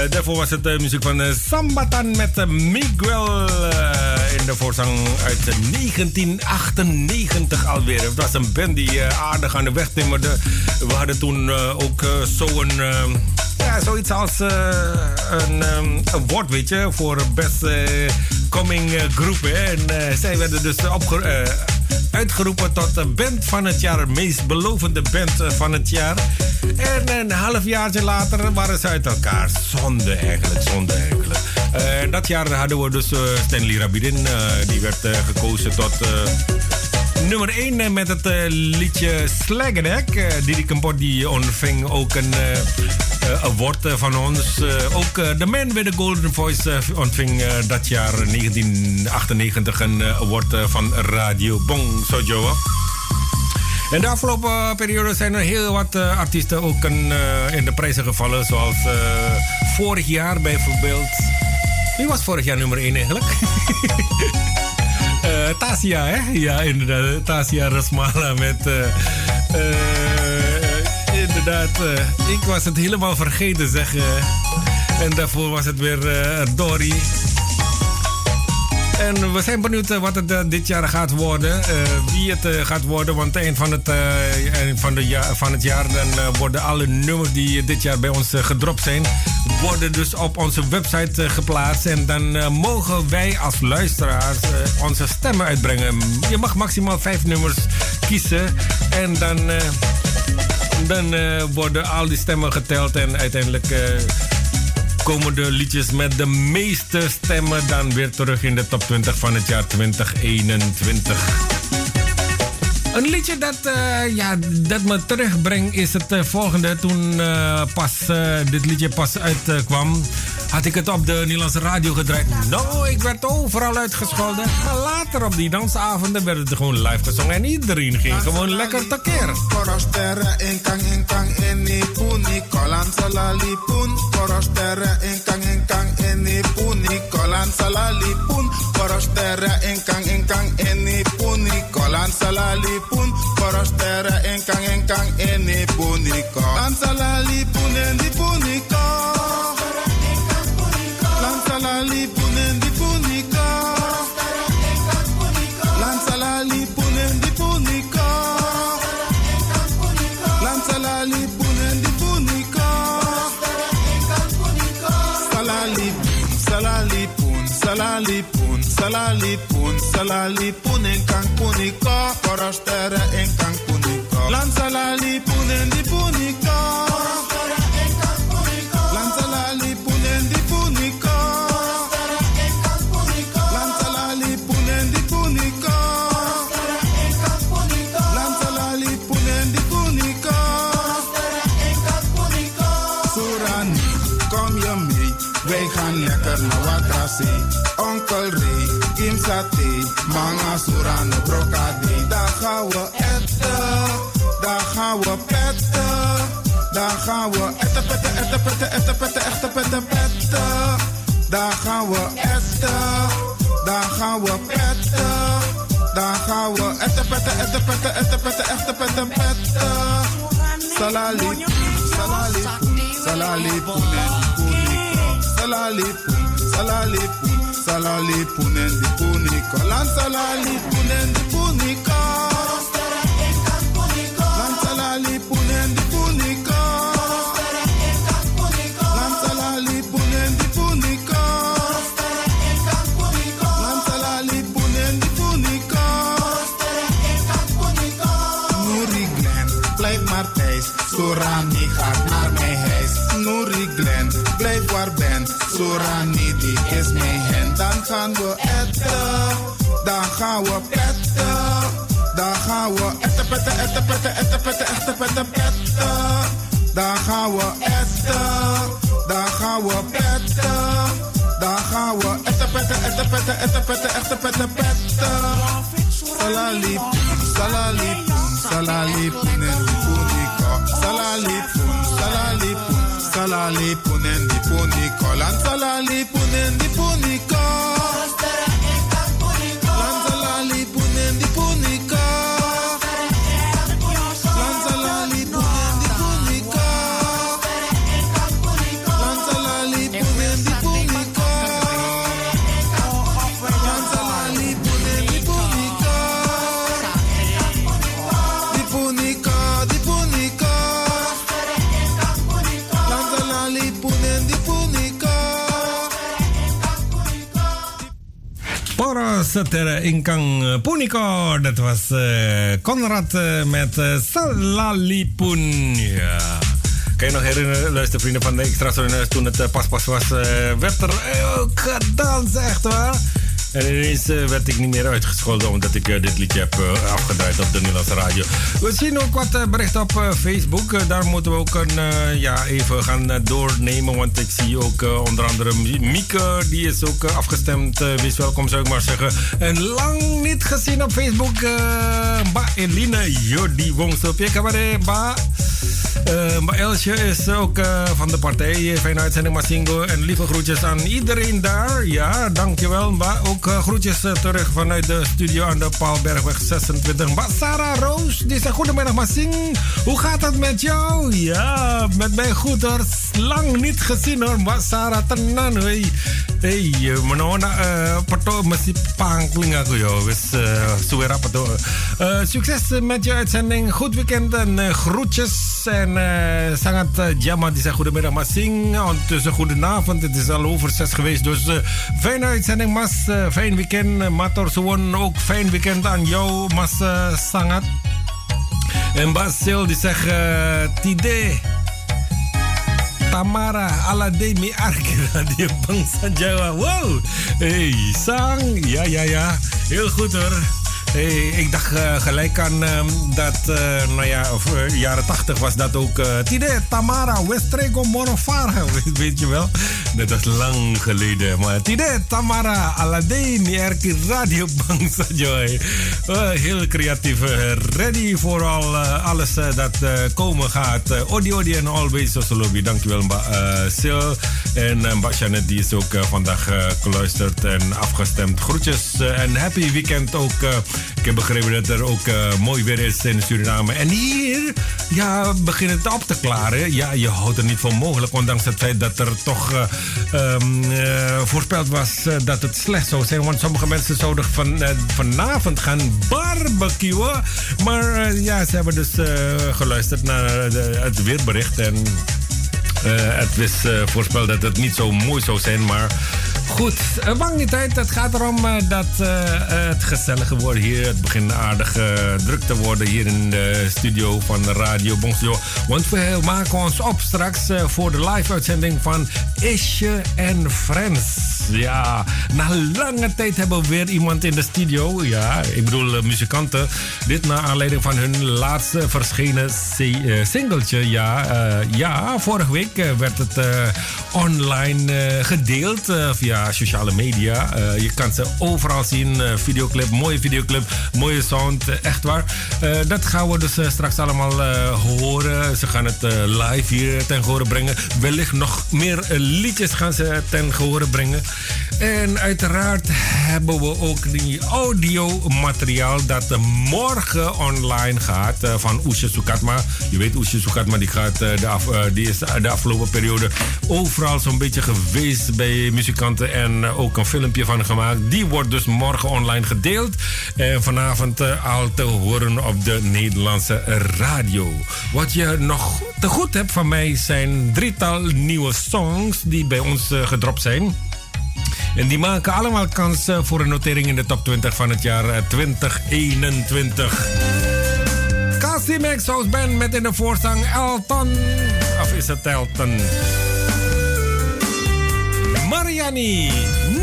daarvoor was het de muziek van uh, Sambatan met Miguel in de voorzang uit 1998 alweer. Het was een band die aardig aan de weg timmerde. We hadden toen ook zo'n ja, zoiets als een award, weet je, voor beste coming groep. En zij werden dus opge uitgeroepen tot de band van het jaar, meest belovende band van het jaar. En een half jaar later waren ze uit elkaar. Zonde eigenlijk, zonde eigenlijk. Uh, dat jaar hadden we dus uh, Stanley Rabidin. Uh, die werd gekozen tot nummer 1 met het liedje Slaggenek. Didi Kempot die ontving ook een award van ons. ook de Man with the Golden Voice ontving dat jaar 1998 een award van Radio Bong Sojo. En de afgelopen periode zijn er heel wat uh, artiesten ook uh, in de prijzen gevallen. Zoals uh, vorig jaar bijvoorbeeld. Wie was vorig jaar nummer 1 eigenlijk? Tasia, hè? Ja, inderdaad. Tasia Rasmala met. Inderdaad, ik was het helemaal vergeten, zeg. en daarvoor was het weer Dory. En we zijn benieuwd wat het dit jaar gaat worden. wie het gaat worden. Want eind van het, van, de van het jaar dan worden alle nummers die dit jaar bij ons gedropt zijn. Worden dus op onze website geplaatst. En dan mogen wij als luisteraars onze stemmen uitbrengen. Je mag maximaal vijf nummers kiezen. En dan, dan worden al die stemmen geteld. En uiteindelijk komen de liedjes met de meeste stemmen dan weer terug in de top 20 van het jaar 2021. Een liedje dat, uh, ja, dat me terugbrengt is het volgende. Toen pas, dit liedje pas uitkwam, had ik het op de Nederlandse radio gedraaid. Nou, ik werd overal uitgescholden. Maar later op die dansavonden werd het gewoon live gezongen. En iedereen ging gewoon lekker tekeer. En Lansalali punen di punika. Lansalali punen di punika. Salali pun, salali punen kang punika. Korostere en kang punika. Lansalali punen di punika. Surane, Brokade. Daar gaan we eten, daar gaan we petten. Daar gaan we etten, petten, etten, petten, etten, petten, echten, petten, petten. Daar gaan we eten, daar gaan we petten. Daar gaan we etten, petten, etten, petten, etten, petten, echten, petten, petten. Salali, salali, salali, puniko. Salali, salali, salali, punen, di puniko. Lan salali, punen, di puniko. Punen, di punen, di blijf. Sorani gaat naar mijn huis. Glen, blijf waar ben. Sorani, die is gaan we eten, dan gaan we petten. Dan gaan we etten, petten, etten, petten, etten, petten, echten, petten, petten. Dan gaan we eten, dan gaan we petten. Dan gaan we etten, petten, etten, petten, etten, petten, echten, petten, petten. Salali, salali, salali, punen di puniko. Salali, pun, salali, pun, salali, punen di puniko. Lan salali, punen Toros ter Inkang Puniko. Dat was Conrad uh, met uh, Salalipun. Ja. Kan je nog herinneren, luistervrienden van de Extra toen het pas pas was, werd er ook gedanst, echt waar? En ineens uh, werd ik niet meer uitgescholden omdat ik uh, dit liedje heb uh, afgedraaid op de Nederlandse radio. We zien ook wat berichten op Facebook. daar moeten we ook een, ja, even gaan doornemen. Want ik zie ook onder andere Mieke, die is ook afgestemd. wees welkom, zou ik maar zeggen. En lang niet gezien op Facebook. ba Eline Jody Wongstop. Ba. Uh, Elsje is ook uh, van de partij. Fijne uitzending, Masingo. En lieve groetjes aan iedereen daar. Ja, dankjewel. Mba. Ook uh, groetjes terug vanuit de studio aan de Paalbergweg 26. Mba, Sarah Roos, die zegt goedemiddag, Masing. Hoe gaat het met jou? Ja, met mij goed hoor. Lang niet gezien hoor. Mba, Sarah, tenan. Hey, hey menona, pato, masih pangkling aku. Succes met je uitzending. Goed weekend en groetjes. En uh, sangat uh. Die zegt goedemiddag Masing. Ondertussen goedenavond. Het is al over zes geweest. Dus uh, fijne uitzending Mas. Uh, fijn weekend. Mator Suwon ook fijn weekend aan jou Mas Sangat. En Basil die zegt Tide. Tamara Alademi Arkira die bangsa Jawa. Wow. Hey, Sang. Ja, ja, ja. Heel goed hoor. Hey, ik dacht uh, gelijk aan uh, dat, uh, nou ja, of, jaren 80 was dat ook. Tide, Tamara, Westrego, Monofara, weet, je wel? Dat was lang geleden. Maar Tide, Tamara, Aladin, Erki Radio Bangsa Joy. heel creatief. ready voor al, alles dat komen gaat. Odi, Odi en Always Sosolobi. Dankjewel, Mba Sil. En Mba Janet, die is ook vandaag geluisterd en afgestemd. Groetjes en happy weekend ook. Ik heb begrepen dat er ook uh, mooi weer is in Suriname. En hier ja, begint het op te klaren. Ja, je houdt er niet van mogelijk. Ondanks het feit dat er toch uh, um, uh, voorspeld was dat het slecht zou zijn. Want sommige mensen zouden van, vanavond gaan barbecuen. Maar ja, ze hebben dus geluisterd naar het weerbericht. En het is voorspeld dat het niet zo mooi zou zijn. Maar Goed, bang niet uit. Het gaat erom uh, dat uh, het gezellige wordt hier. Het begint aardig druk te worden hier in de studio van Radio Bonsjo. Want we maken ons op straks voor de live-uitzending van Isje en Friends. Ja, na lange tijd hebben we weer iemand in de studio. Ja, ik bedoel muzikanten. Dit naar aanleiding van hun laatste verschenen singeltje. Ja, ja, vorige week werd het online gedeeld via sociale media. Uh, je kan ze overal zien. Uh, videoclip, mooie videoclip, mooie sound. Echt waar. dat gaan we dus straks allemaal horen. Ze gaan het live hier ten gehore brengen. Wellicht nog meer liedjes gaan ze ten gehore brengen. En uiteraard hebben we ook die audiomateriaal dat morgen online gaat van Oesje Sukatma. Je weet Oesje Sukatma die, gaat, de af, die is de afgelopen periode overal zo'n beetje geweest bij muzikanten en eh, ook een filmpje van gemaakt. Die wordt dus morgen online gedeeld. En vanavond uh, al te horen op de Nederlandse radio. Wat je nog te goed hebt van mij zijn drietal nieuwe songs die bij ons uh, gedropt zijn. En die maken allemaal kans voor een notering in de top 20 van het jaar 2021. Casimex House Band met in de voorzang Elton. Of is het Elton? Mariani, nieuw.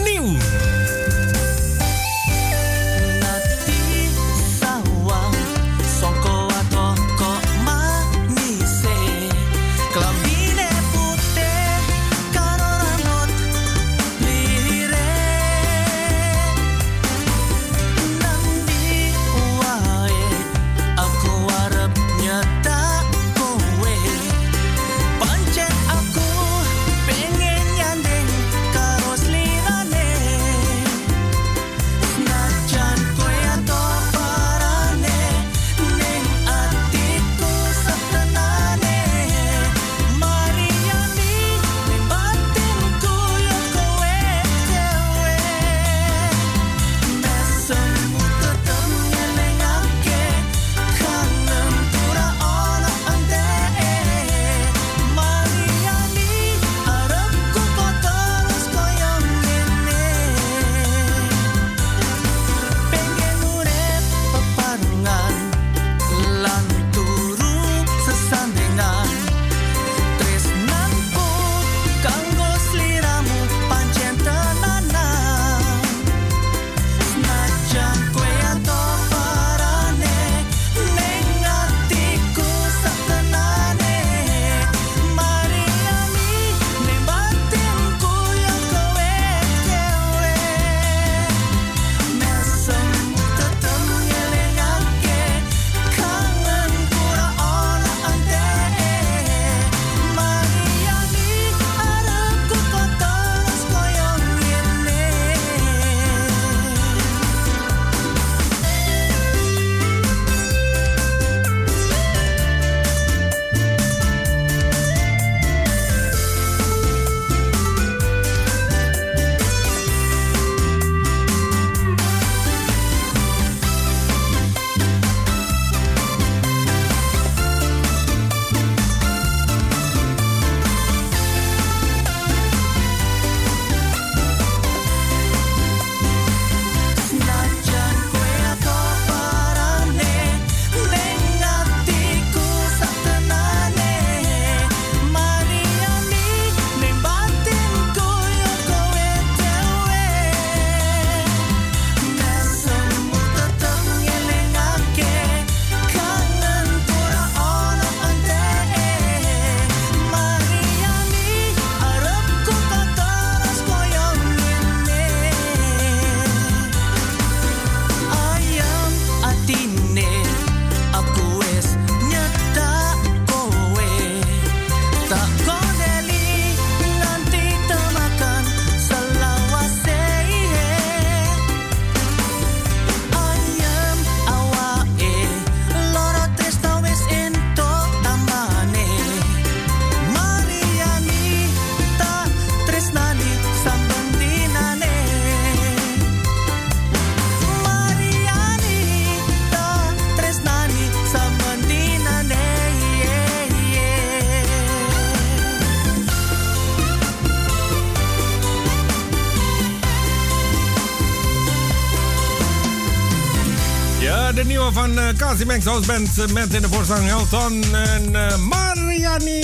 Casimex House Band met in de voorzang Elton en uh, Mariani.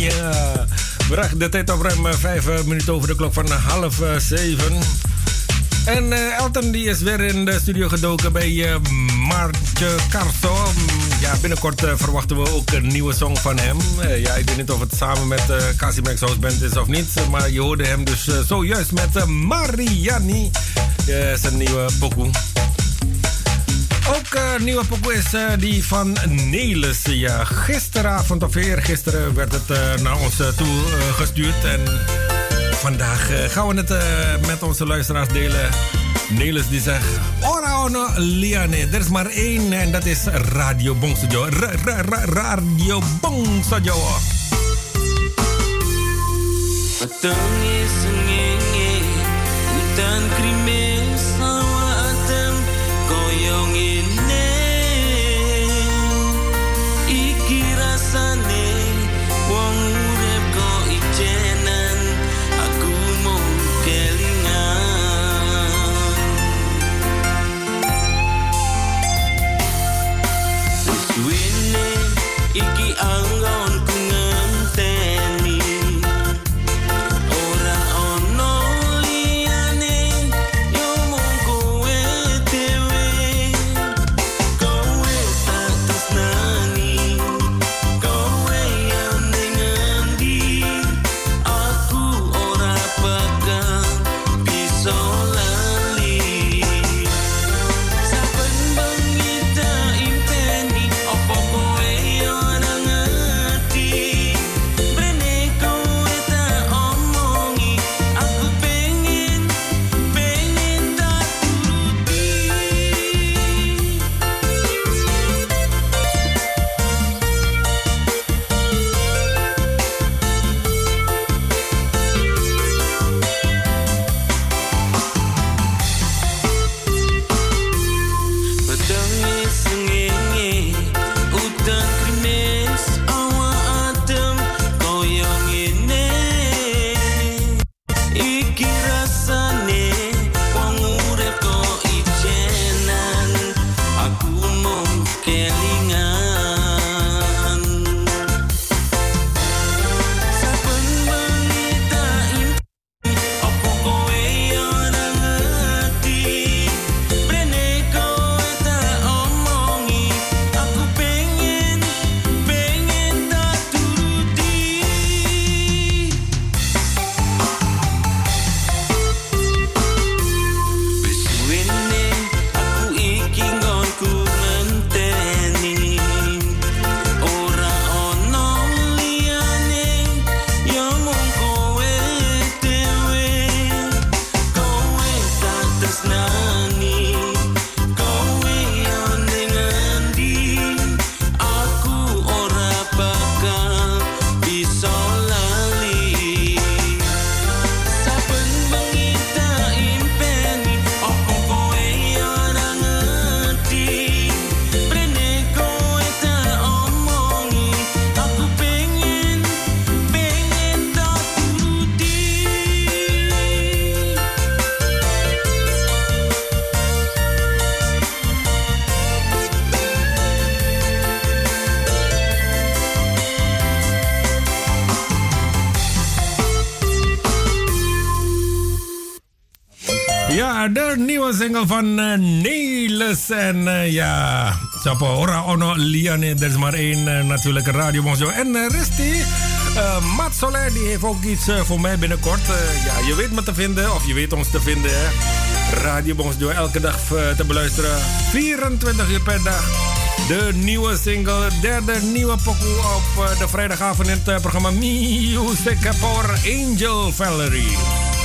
Ja. We de tijd op ruim 5 eh, minuten over de klok van half 7. En uh, Elton die is weer in de studio gedoken bij uh, Maartje Carso. Ja, binnenkort uh, verwachten we ook een nieuwe song van hem. ja, ik weet niet of het samen met uh, Casimex House Band is of niet. Maar je hoorde hem dus zojuist met Mariani. zijn nieuwe pokoe. Ook uh, nieuwe pokoe uh, die van Nelis. Ja, gisteravond of eergisteren werd het uh, naar ons toe gestuurd. En vandaag gaan we het met onze luisteraars delen. Nelis die zegt... Ora liane. Er is maar één en dat is Radio Bongsojo. Radio Bongsojo. Single van uh. En uh, ja, Ora Ono Liane. Er is maar één uh, natuurlijk, Radio Bonjo. En Resti, uh, Matt Soler, die heeft ook iets voor mij binnenkort. ja, je weet me te vinden, of je weet ons te vinden. Hè? Radio Bonjo, elke dag te beluisteren. 24 uur per dag. De nieuwe single, derde nieuwe pokoe op eh, de vrijdagavond in het eh, programma Music Power Angel Valerie.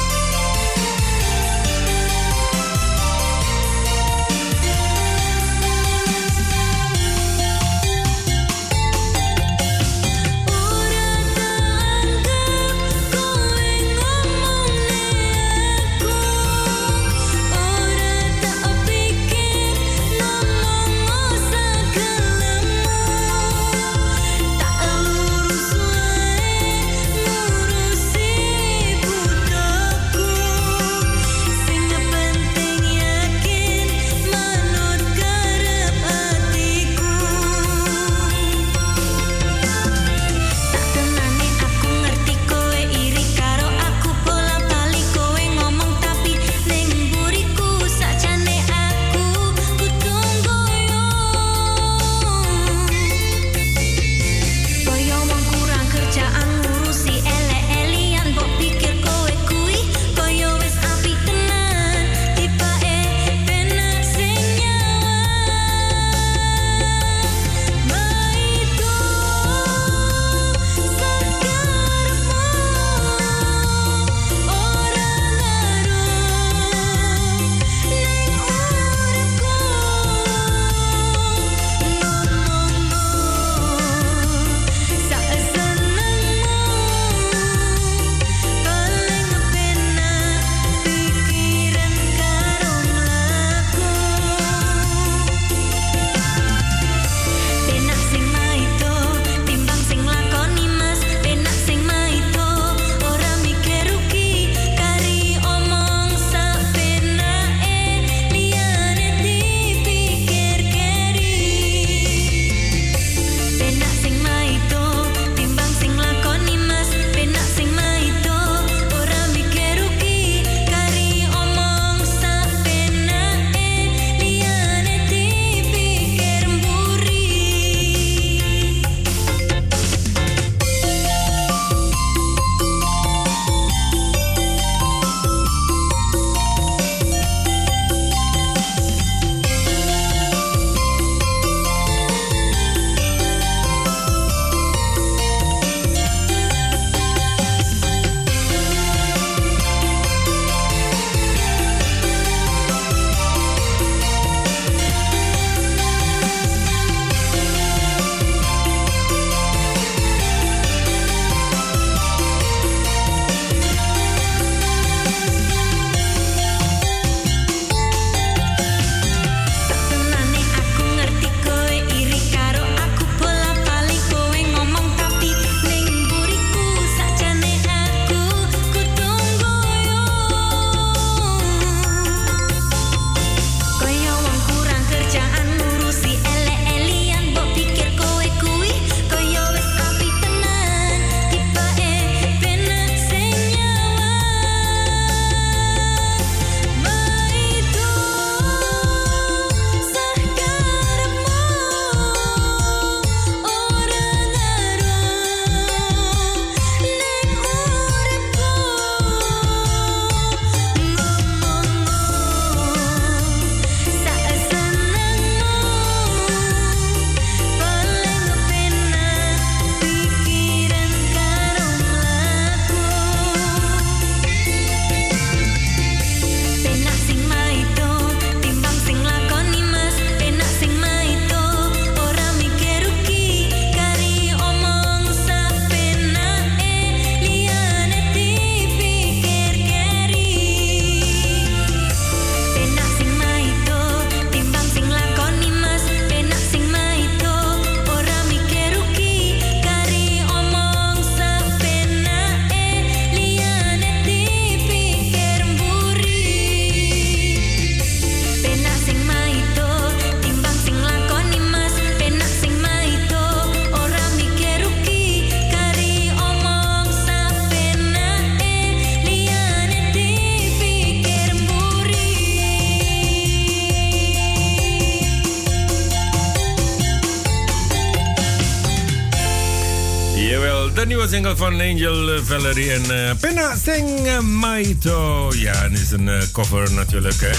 Single van Angel Valerie en uh, Penna Sing Maito. Ja, en is een cover natuurlijk,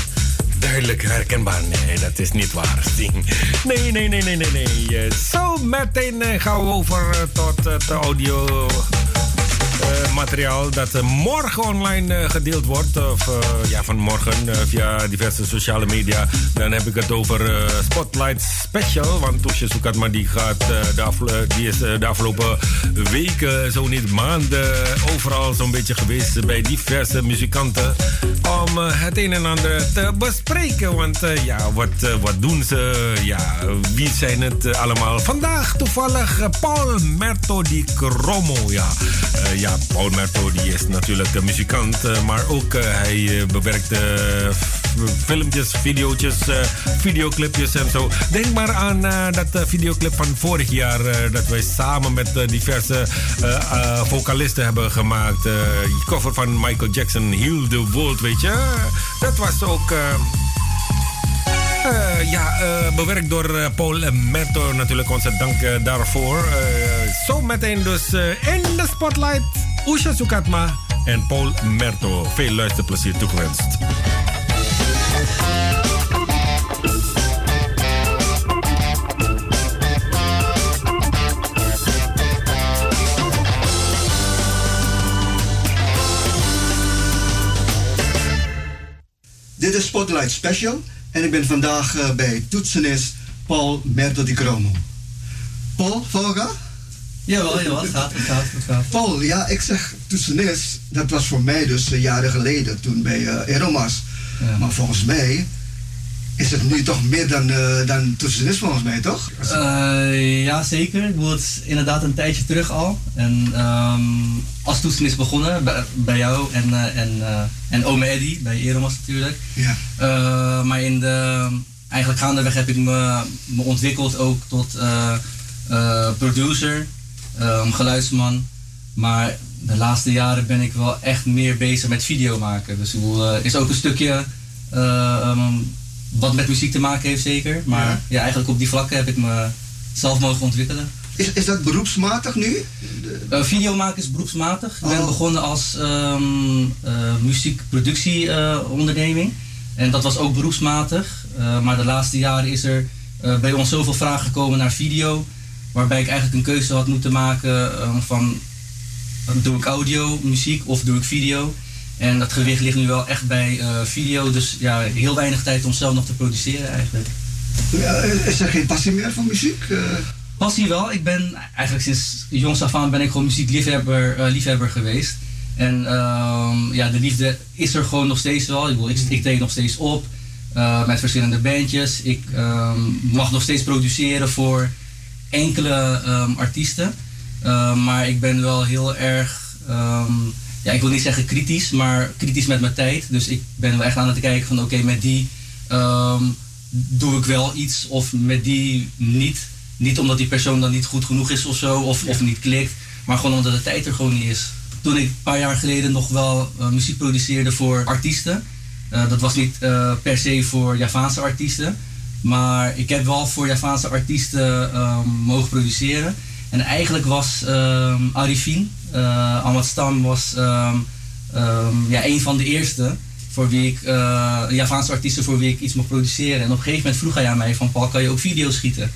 duidelijk herkenbaar. Nee, dat is niet waar, Sting. Nee, nee, nee, nee, nee, nee. Zo meteen gaan we over tot het audio materiaal dat morgen online gedeeld wordt. Of ja, vanmorgen via diverse sociale media. Dan heb ik het over Spotlight Special. Want Toesje Soekatma die, gaat, de die is de afgelopen weken, zo niet maanden, overal zo'n beetje geweest bij diverse muzikanten. Om het een en ander te bespreken. Want ja, wat, wat doen ze? Ja, wie zijn het allemaal? Vandaag toevallig Paul Merto di Cromo. Ja, ja Paul Merto die is natuurlijk muzikant, eh, maar ook eh, hij eh, bewerkt filmpjes, video's, videoclipjes en zo. Denk maar aan dat videoclip van vorig jaar dat wij samen met diverse vocalisten hebben gemaakt. cover van Michael Jackson, Heal the World, weet je. Dat was ook... Ja, bewerkt door Paul Merto. Natuurlijk onze dank daarvoor. zo meteen dus in de spotlight. Usha Sukatma en Paul Merto. Veel luisterplezier toegewenst. Dit is Spotlight Special en ik ben vandaag uh, bij toetsenist Paul Merto di Cromo. Paul, Volga? Jawel, jawel, het gaat, het gaat, het gaat. Paul, ja, ik zeg toetsenist, dat was voor mij dus uh, jaren geleden, toen bij uh, Eromas. Ja. Maar volgens mij is het nu toch meer dan, uh, dan volgens mij, toch? ja, zeker. Ik het is inderdaad een tijdje terug al. En um, als toetsenist begonnen bij, bij jou en, en, en Ome Eddy, bij Eromas natuurlijk. Ja. maar in de, eigenlijk gaandeweg heb ik me, me ontwikkeld ook tot producer um, geluidsman. Maar de laatste jaren ben ik wel echt meer bezig met video maken. Dus uh, is ook een stukje uh, um, wat met muziek te maken heeft zeker. Maar ja. ja. eigenlijk op die vlakken heb ik me zelf mogen ontwikkelen. Is, is dat beroepsmatig nu? Uh, video maken is beroepsmatig. Ik ben oh. begonnen als um, muziekproductieonderneming. en dat was ook beroepsmatig. maar de laatste jaren is er bij ons zoveel vragen gekomen naar video Waarbij ik eigenlijk een keuze had moeten maken van doe ik audio, muziek of doe ik video. En dat gewicht ligt nu wel echt bij uh, video. Dus ja, heel weinig tijd om zelf nog te produceren eigenlijk. Ja, is er geen passie meer voor muziek? Uh... Passie wel. Ik ben eigenlijk sinds jongs af aan ben ik gewoon muziekliefhebber uh, liefhebber geweest. En uh, ja, de liefde is er gewoon nog steeds wel. Ik, ik, ik treed nog steeds op met verschillende bandjes. Ik ehm, mag nog steeds produceren voor enkele um, artiesten. Maar ik ben wel heel erg, ja, ik wil niet zeggen kritisch, maar kritisch met mijn tijd. Dus ik ben wel echt aan het kijken van oké, okay, met die doe ik wel iets of met die niet. Niet omdat die persoon dan niet goed genoeg is of zo, of, of niet klikt, maar gewoon omdat de tijd er gewoon niet is. Toen ik een paar jaar geleden nog wel uh, muziek produceerde voor artiesten, uh, dat was niet uh, per se voor Javaanse artiesten. Maar ik heb wel voor Javaanse artiesten um, mogen produceren. En eigenlijk was um, Arifin, uh, Stam, was um, ja, een van de eerste voor wie ik, uh, Javaanse artiesten voor wie ik iets mocht produceren. En op een gegeven moment vroeg hij aan mij van Paul, kan je ook video's schieten?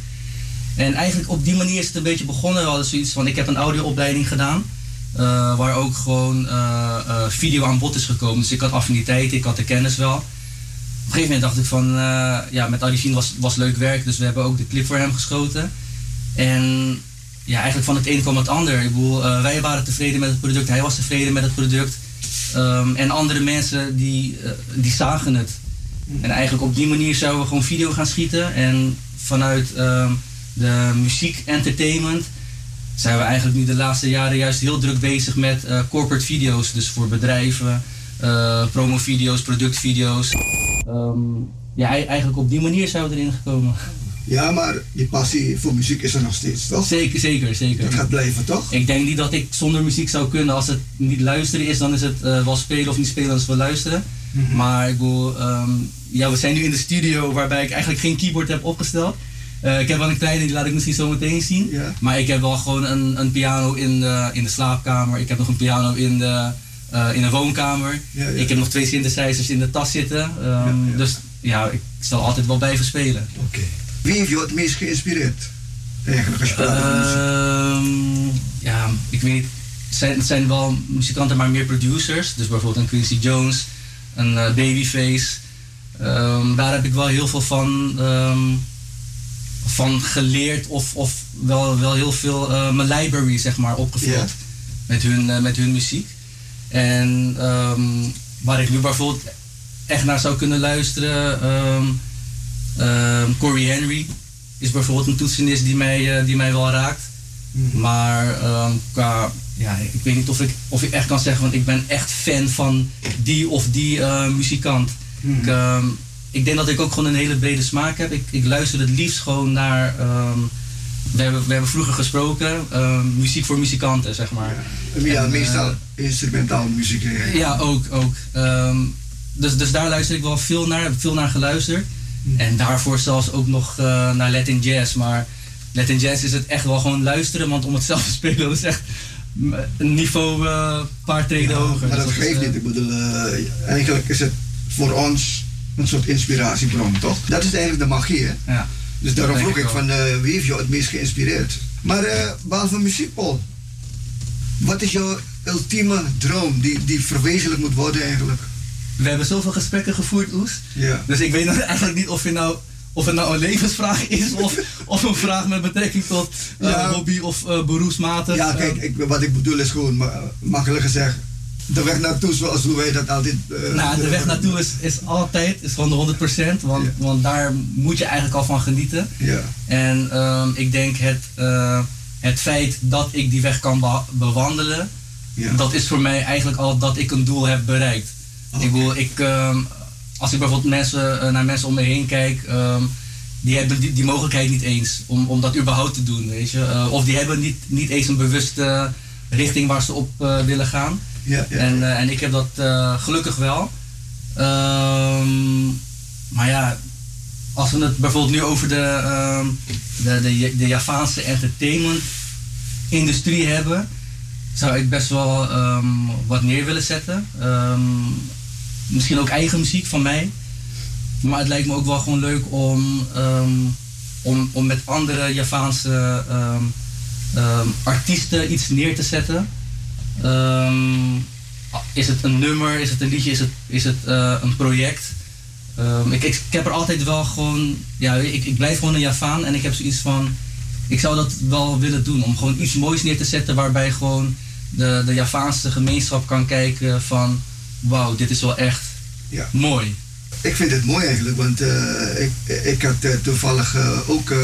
En eigenlijk op die manier is het een beetje begonnen. We zoiets van, ik heb een audioopleiding gedaan. Uh, waar ook gewoon video aan bod is gekomen. Dus ik had affiniteit, ik had de kennis wel een gegeven moment dacht ik van, ja, met Arifin was, was leuk werk, dus we hebben ook de clip voor hem geschoten. En ja, eigenlijk van het een kwam het ander. Ik bedoel, uh, wij waren tevreden met het product, hij was tevreden met het product. Um, en andere mensen die, uh, die zagen het. En eigenlijk op die manier zouden we gewoon video gaan schieten. En vanuit um, de muziek entertainment zijn we eigenlijk nu de laatste jaren juist heel druk bezig met corporate video's. Dus voor bedrijven, uh, promovideo's, productvideo's. Um, ja, eigenlijk op die manier zijn we erin gekomen. Ja, maar die passie voor muziek is er nog steeds, toch? Zeker, zeker, zeker. Dat gaat blijven, toch? Ik denk niet dat ik zonder muziek zou kunnen. Als het niet luisteren is, dan is het uh, wel spelen of niet spelen, dan is het wel luisteren. Mm -hmm. Maar ik bedoel, um, ja, we zijn nu in de studio waarbij ik eigenlijk geen keyboard heb opgesteld. Uh, ik heb wel een kleine, die laat ik misschien zo meteen zien. Ja. Maar ik heb wel gewoon een, een piano in de, in de slaapkamer. Ik heb nog een piano in de, uh, in een woonkamer. Ja, ja. Ik heb nog twee synthesizers in de tas zitten. Um, dus ja, ik zal altijd wel blijven spelen. Oké. Wie heeft jou het meest geïnspireerd? Eigenlijk als je praat over muziek. Ehm, ja, ik weet niet. Het zijn, het zijn wel muzikanten, maar meer producers. Dus bijvoorbeeld een Quincy Jones, een eh, Babyface. Ehm, daar heb ik wel heel veel van, ehm, van geleerd. Of, of wel, wel heel veel eh, mijn library, zeg maar, opgevuld. Met, hun, eh, met hun muziek. En waar ik nu bijvoorbeeld echt naar zou kunnen luisteren. Ehm, Corey Henry is bijvoorbeeld een toetsenist die mij, eh, die mij wel raakt. Maar ehm, qua, ja, ik weet niet of ik, of ik echt kan zeggen, want ik ben echt fan van die of die eh, muzikant. Ik, ehm, ik denk dat ik ook gewoon een hele brede smaak heb. Ik, ik luister het liefst gewoon naar. we, hebben, we hebben vroeger gesproken, muziek voor muzikanten, zeg maar. Ja, En, meestal eh, instrumentaal muziek. hè. ja, ook. ook. Dus, dus daar luister ik wel veel naar, heb veel naar geluisterd. En daarvoor zelfs ook nog eh, naar Latin Jazz. Maar Latin Jazz is het echt wel gewoon luisteren, want om het zelf te spelen is echt een niveau een paar treden hoger. Maar Dus dat geeft eh, niet. Ik bedoel, eigenlijk is het voor ons een soort inspiratiebron, toch? Dat is eigenlijk de magie, hè? Ja. Dus daarom vroeg ik van wie heeft jou het meest geïnspireerd? Maar eh, behalve muziek, Paul, wat is jouw ultieme droom die, die verwezenlijk moet worden eigenlijk? We hebben zoveel gesprekken gevoerd, Oes. Ja. Dus ik weet eigenlijk niet of, je nou, of het nou een levensvraag is of, of een vraag met betrekking tot eh, Ja. hobby of eh, beroepsmatig. Ja, kijk, ik, wat ik bedoel is gewoon, ma- makkelijk gezegd, de weg naartoe zoals hoe wij dat altijd... eh, Nou, de weg naartoe is, is altijd, is gewoon de 100%, want, want daar moet je eigenlijk al van genieten. Ja. En ehm, ik denk het, het feit dat ik die weg kan be- bewandelen, Ja. dat is voor mij eigenlijk al dat ik een doel heb bereikt. Ik bedoel, ik, ehm, als ik bijvoorbeeld mensen, eh, naar mensen om me heen kijk, ehm, die hebben die, die mogelijkheid niet eens om, om dat überhaupt te doen, weet je. Eh, of die hebben niet, niet eens een bewuste richting waar ze op eh, willen gaan. Ja, ja. En, en ik heb dat gelukkig wel. Ehm, maar ja, als we het bijvoorbeeld nu over de, ehm, de, de, de Javaanse entertainment industrie hebben, zou ik best wel wat neer willen zetten. Misschien ook eigen muziek van mij. Maar het lijkt me ook wel gewoon leuk om, ehm, om, om met andere Javaanse ehm, ehm, artiesten iets neer te zetten. Is het een nummer, is het een liedje, is het, is het eh, een project? Ik, ik, ik heb er altijd wel gewoon, ja, ik, ik blijf gewoon een Javaan en ik heb zoiets van, ik zou dat wel willen doen. Om gewoon iets moois neer te zetten waarbij gewoon de, de Javaanse gemeenschap kan kijken van, wauw, dit is wel echt Ja. mooi. Ik vind het mooi eigenlijk, want eh, ik, ik had eh, toevallig eh, ook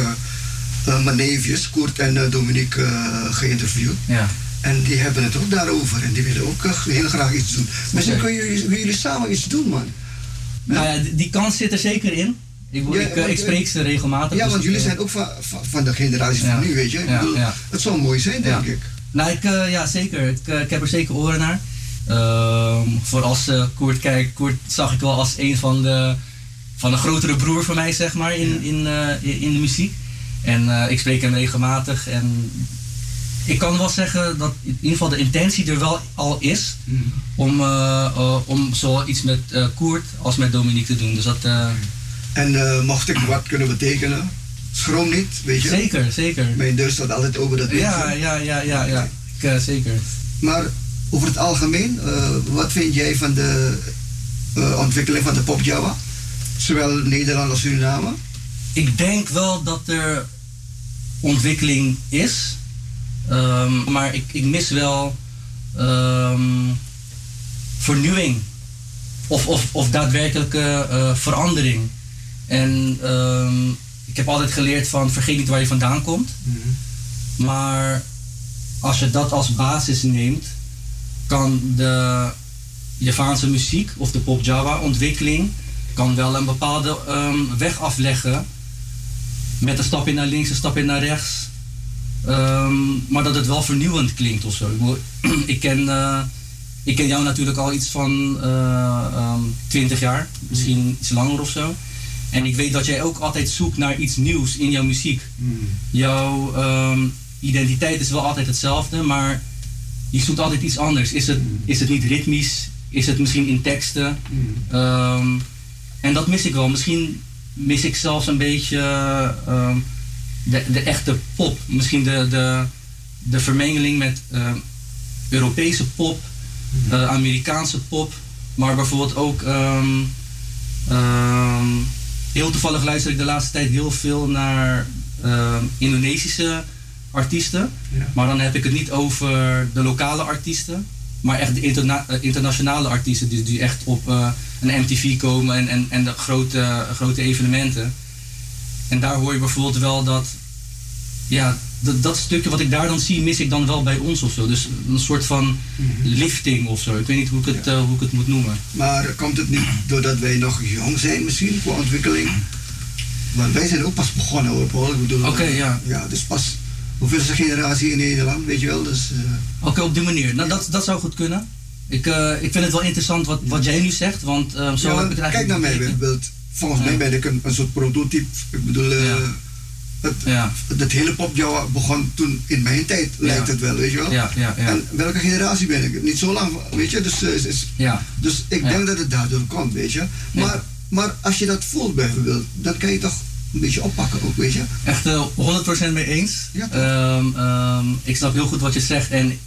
mijn neefjes, Koert en Dominique, geïnterviewd. Ja. En die hebben het ook daarover en die willen ook heel graag iets doen. Misschien Oké. kunnen jullie, jullie samen iets doen, man. Nou ja, die, kans zit er zeker in. Ik, Ja, ik, want, ik spreek ze regelmatig. Ja, dus want jullie zijn ook van, van, de generatie Ja. van nu, weet je. Ik Ja, bedoel. Het zou mooi zijn, denk ik. Nou, ik, ja, zeker. Ik, ik heb er zeker oren naar. Ehm, voor als eh, Koert kijkt, Koert zag ik wel als een van de, van een grotere broer van mij, zeg maar, in, in, eh, in de muziek. En eh, ik spreek hem regelmatig. En ik kan wel zeggen dat in ieder geval de intentie er wel al is om, eh, eh, om zowel iets met Koert als met Dominique te doen. Dus dat, En mocht ik wat kunnen betekenen, schroom niet, weet je. zeker, zeker. Mijn deur staat altijd open, dat Ja, ja, ja, ja, ja. Ik, zeker. Maar over het algemeen, eh, wat vind jij van de eh, ontwikkeling van de pop Java? Zowel Nederland als Suriname? Ik denk wel dat er ontwikkeling is. Ehm, maar ik, ik mis wel ehm, vernieuwing. Of, of, of daadwerkelijke eh, verandering. En ehm, ik heb altijd geleerd van vergeet niet waar je vandaan komt. Maar als je dat als basis neemt, kan de Javaanse muziek of de pop Java ontwikkeling kan wel een bepaalde ehm, weg afleggen. Met een stapje naar links, een stapje naar rechts. Ehm, maar dat het wel vernieuwend klinkt of zo. Ik, ken, eh, ik ken jou natuurlijk al iets van eh, ehm, 20 jaar, misschien iets langer of zo. En ik weet dat jij ook altijd zoekt naar iets nieuws in jouw muziek. Jouw ehm, identiteit is wel altijd hetzelfde, maar je zoekt altijd iets anders. Is het, is het niet ritmisch? Is het misschien in teksten? Ehm, En dat mis ik wel. Misschien mis ik zelfs een beetje ehm, de, de echte pop. Misschien de, de, de vermengeling met ehm, Europese pop, eh, Amerikaanse pop. Maar bijvoorbeeld ook... heel toevallig luister ik de laatste tijd heel veel naar ehm, Indonesische artiesten. Ja. Maar dan heb ik het niet over de lokale artiesten. Maar echt de interna- eh, internationale artiesten die, die echt op eh, een MTV komen en, en, en de grote, grote evenementen. En daar hoor je bijvoorbeeld wel dat, ja, dat, dat stukje wat ik daar dan zie, mis ik dan wel bij ons of zo. Dus een soort van lifting of zo. Ik weet niet hoe ik het, eh, hoe ik het moet noemen. Maar komt het niet doordat wij nog jong zijn misschien voor ontwikkeling? Want wij zijn ook pas begonnen hoor, Paul. Oké, ja. Ja, dus pas hoeveelste generatie in Nederland, weet je wel? Dus, eh, Oké, op die manier. Nou, dat, dat zou goed kunnen. Ik, eh, ik vind het wel interessant wat, wat jij nu zegt, want eh, zo ja, heb ik het kijk naar mij bijvoorbeeld. Volgens Ja. mij ben ik een, een soort prototype. Ik bedoel, het, het hele popjouw begon toen in mijn tijd, lijkt het wel, weet je wel? Ja, ja, ja. En welke generatie ben ik? Niet zo lang, weet je? Dus, is- dus ik denk dat het daardoor komt, weet je? Maar, maar als je dat voelt bijvoorbeeld, dan kan je toch een beetje oppakken ook, weet je? Echt eh, 100% mee eens. Ja? Ehm, ehm, ik snap heel goed wat je zegt en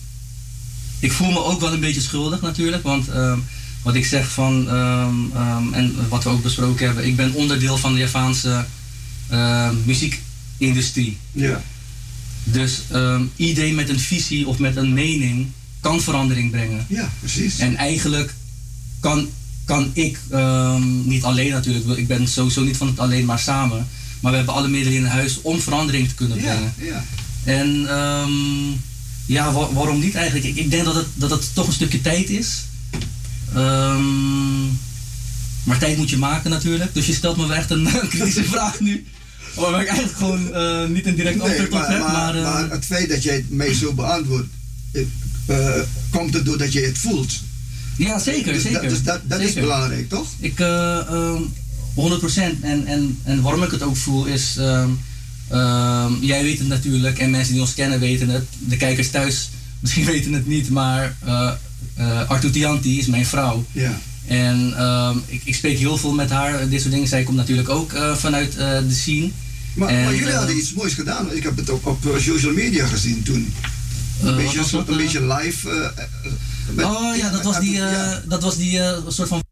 ik voel me ook wel een beetje schuldig natuurlijk, want ehm, wat ik zeg van, en wat we ook besproken hebben, ik ben onderdeel van de Javaanse muziekindustrie. Ja. Dus iedereen met een visie of met een mening kan verandering brengen. Ja, precies. En eigenlijk kan, kan ik, ehm, niet alleen natuurlijk, ik ben sowieso niet van het alleen maar samen, maar we hebben alle middelen in huis om verandering te kunnen brengen. ja. En ehm, ja, wa- waarom niet eigenlijk? Ik, ik denk dat het, dat het toch een stukje tijd is. Ehm, maar tijd moet je maken natuurlijk. Dus je stelt me wel echt een, een kritische vraag nu. Waar ik eigenlijk gewoon eh, niet een direct Nee, antwoord op heb. maar, Maar, eh, maar het feit dat jij het mij zo beantwoordt, eh, komt het doordat je het voelt. Ja, zeker, Dus, zeker. dat, dus dat, dat is belangrijk, toch? Ik, eh, ehm, 100%. En, en, en waarom ik het ook voel is, ehm, ehm, jij weet het natuurlijk en mensen die ons kennen weten het. De kijkers thuis misschien weten het niet, maar Artu Tianti is mijn vrouw. Ja. En ik, ik spreek heel veel met haar, dit soort dingen. Zij komt natuurlijk ook vanuit de scene. Maar, En, maar jullie hadden iets moois gedaan. Ik heb het ook op social media gezien toen. Een, beetje, een, een beetje live. Oh ja, dat was die, eh, dat was die eh, soort van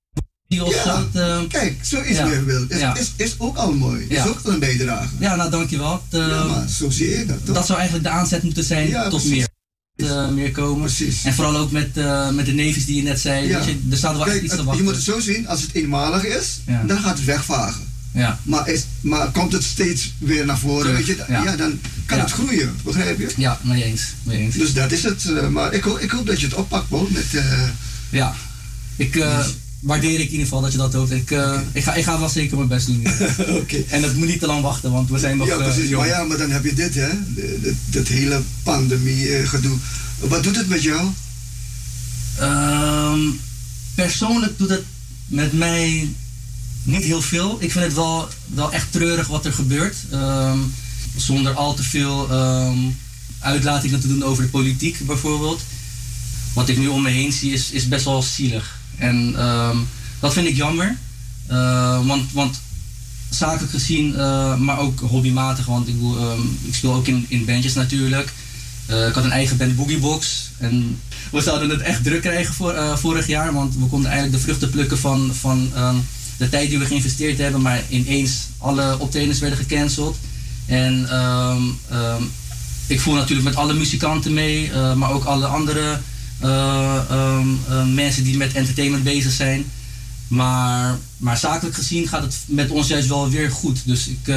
Ja, zo. het, eh, Kijk, zoiets ja. bijvoorbeeld. Is, Ja. is, is ook al mooi. Is Ja. ook wel een bijdrage. ja, nou dankjewel. Eh, Ja, maar zo zie je dat toch? dat zou eigenlijk de aanzet moeten zijn tot meer. meer komen. Precies. En vooral ook met, met de nevis die je net zei. Je, er staat wel echt Kijk, iets te wachten. je moet het zo zien, als het eenmalig is, Ja. dan gaat het wegvagen. Ja, Maar, is, maar komt het steeds weer naar voren, Terug, weet je, ja. ja. dan kan Ja. het groeien, begrijp je? ja mee eens. Mee eens. Dus dat is het. eh, maar ik, hoop- ik hoop dat je het oppakt, Paul, met... eh, Ja, ik eh, waardeer ik in ieder geval dat je dat doet. Ik, ik, ga, ik ga wel zeker mijn best doen. ja. Oké. En het moet niet te lang wachten, want we zijn nog Ja, precies. jong. maar ja, maar dan heb je dit, hè? Dat hele pandemie-gedoe. Wat doet het met jou? Ehm, persoonlijk doet het met mij niet heel veel. Ik vind het wel, wel echt treurig wat er gebeurt. Ehm, zonder al te veel ehm, uitlatingen te doen over de politiek bijvoorbeeld. Wat ik nu om me heen zie is, is best wel zielig. En ehm, dat vind ik jammer. Want, want zakelijk gezien, eh, maar ook hobbymatig. Want ik, ik speel ook in, in bandjes natuurlijk. Eh, ik had een eigen band Boogiebox. En we zouden het echt druk krijgen voor, eh, vorig jaar. Want we konden eigenlijk de vruchten plukken van, van de tijd die we geïnvesteerd hebben. Maar ineens alle optredens werden gecanceld. En ehm, ehm, ik voel natuurlijk met alle muzikanten mee. eh, maar ook alle andere eh, ehm, eh, mensen die met entertainment bezig zijn. Maar, maar zakelijk gezien gaat het met ons juist wel weer goed. Dus ik,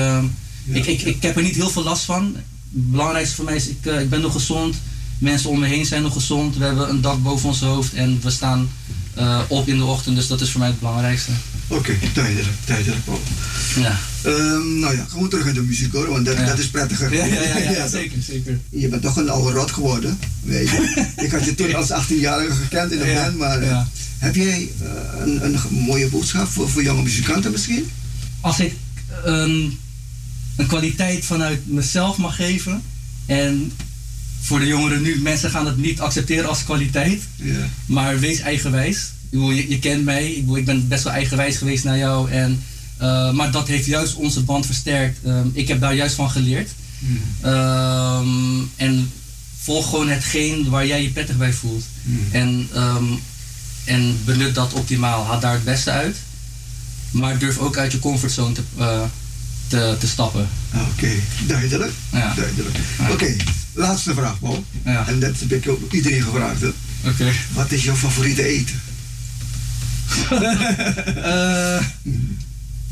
ik, ik, ik heb er niet heel veel last van. Het belangrijkste voor mij is, ik, ik ben nog gezond. Mensen om me heen zijn nog gezond. We hebben een dak boven ons hoofd en we staan eh, op in de ochtend. Dus dat is voor mij het belangrijkste. Oké, duidelijk, duidelijk, Paul. Ja, Ehm, nou ja, gewoon terug in de muziek hoor, want dat, Ja. dat is prettiger. ja, ja, ja, ja, zeker, zeker. Je bent toch een oude rot geworden, weet je. ik had je toen als 18-jarige gekend in de band, maar eh, heb jij eh, een, een mooie boodschap voor, voor jonge muzikanten misschien? Als ik een kwaliteit vanuit mezelf mag geven. En voor de jongeren nu, mensen gaan het niet accepteren als kwaliteit. Ja. Maar wees eigenwijs. Je, je kent mij. Ik, ik ben best wel eigenwijs geweest naar jou. En, eh, maar dat heeft juist onze band versterkt. Ehm, ik heb daar juist van geleerd. Ehm, en volg gewoon hetgeen waar jij je prettig bij voelt. En, ehm, en benut dat optimaal. Haal daar het beste uit. Maar durf ook uit je comfortzone te, eh, te, te stappen. Oké, duidelijk. Ja. duidelijk. Ja. Oké, laatste vraag, Paul. Ja. En dat heb ik ook iedereen gevraagd. Oké. Wat is jouw favoriete eten? Eh,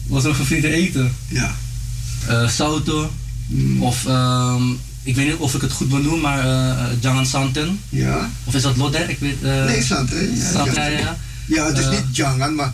wat is mijn favoriete eten? Ja. Eh sauto. Of, ehm, ik weet niet of ik het goed benoem, maar eh jangan santen. Ja. Of is dat lodder? Ik weet, nee, Sant, hè? Ja, Sant, ja. ja, het is niet Jangan, maar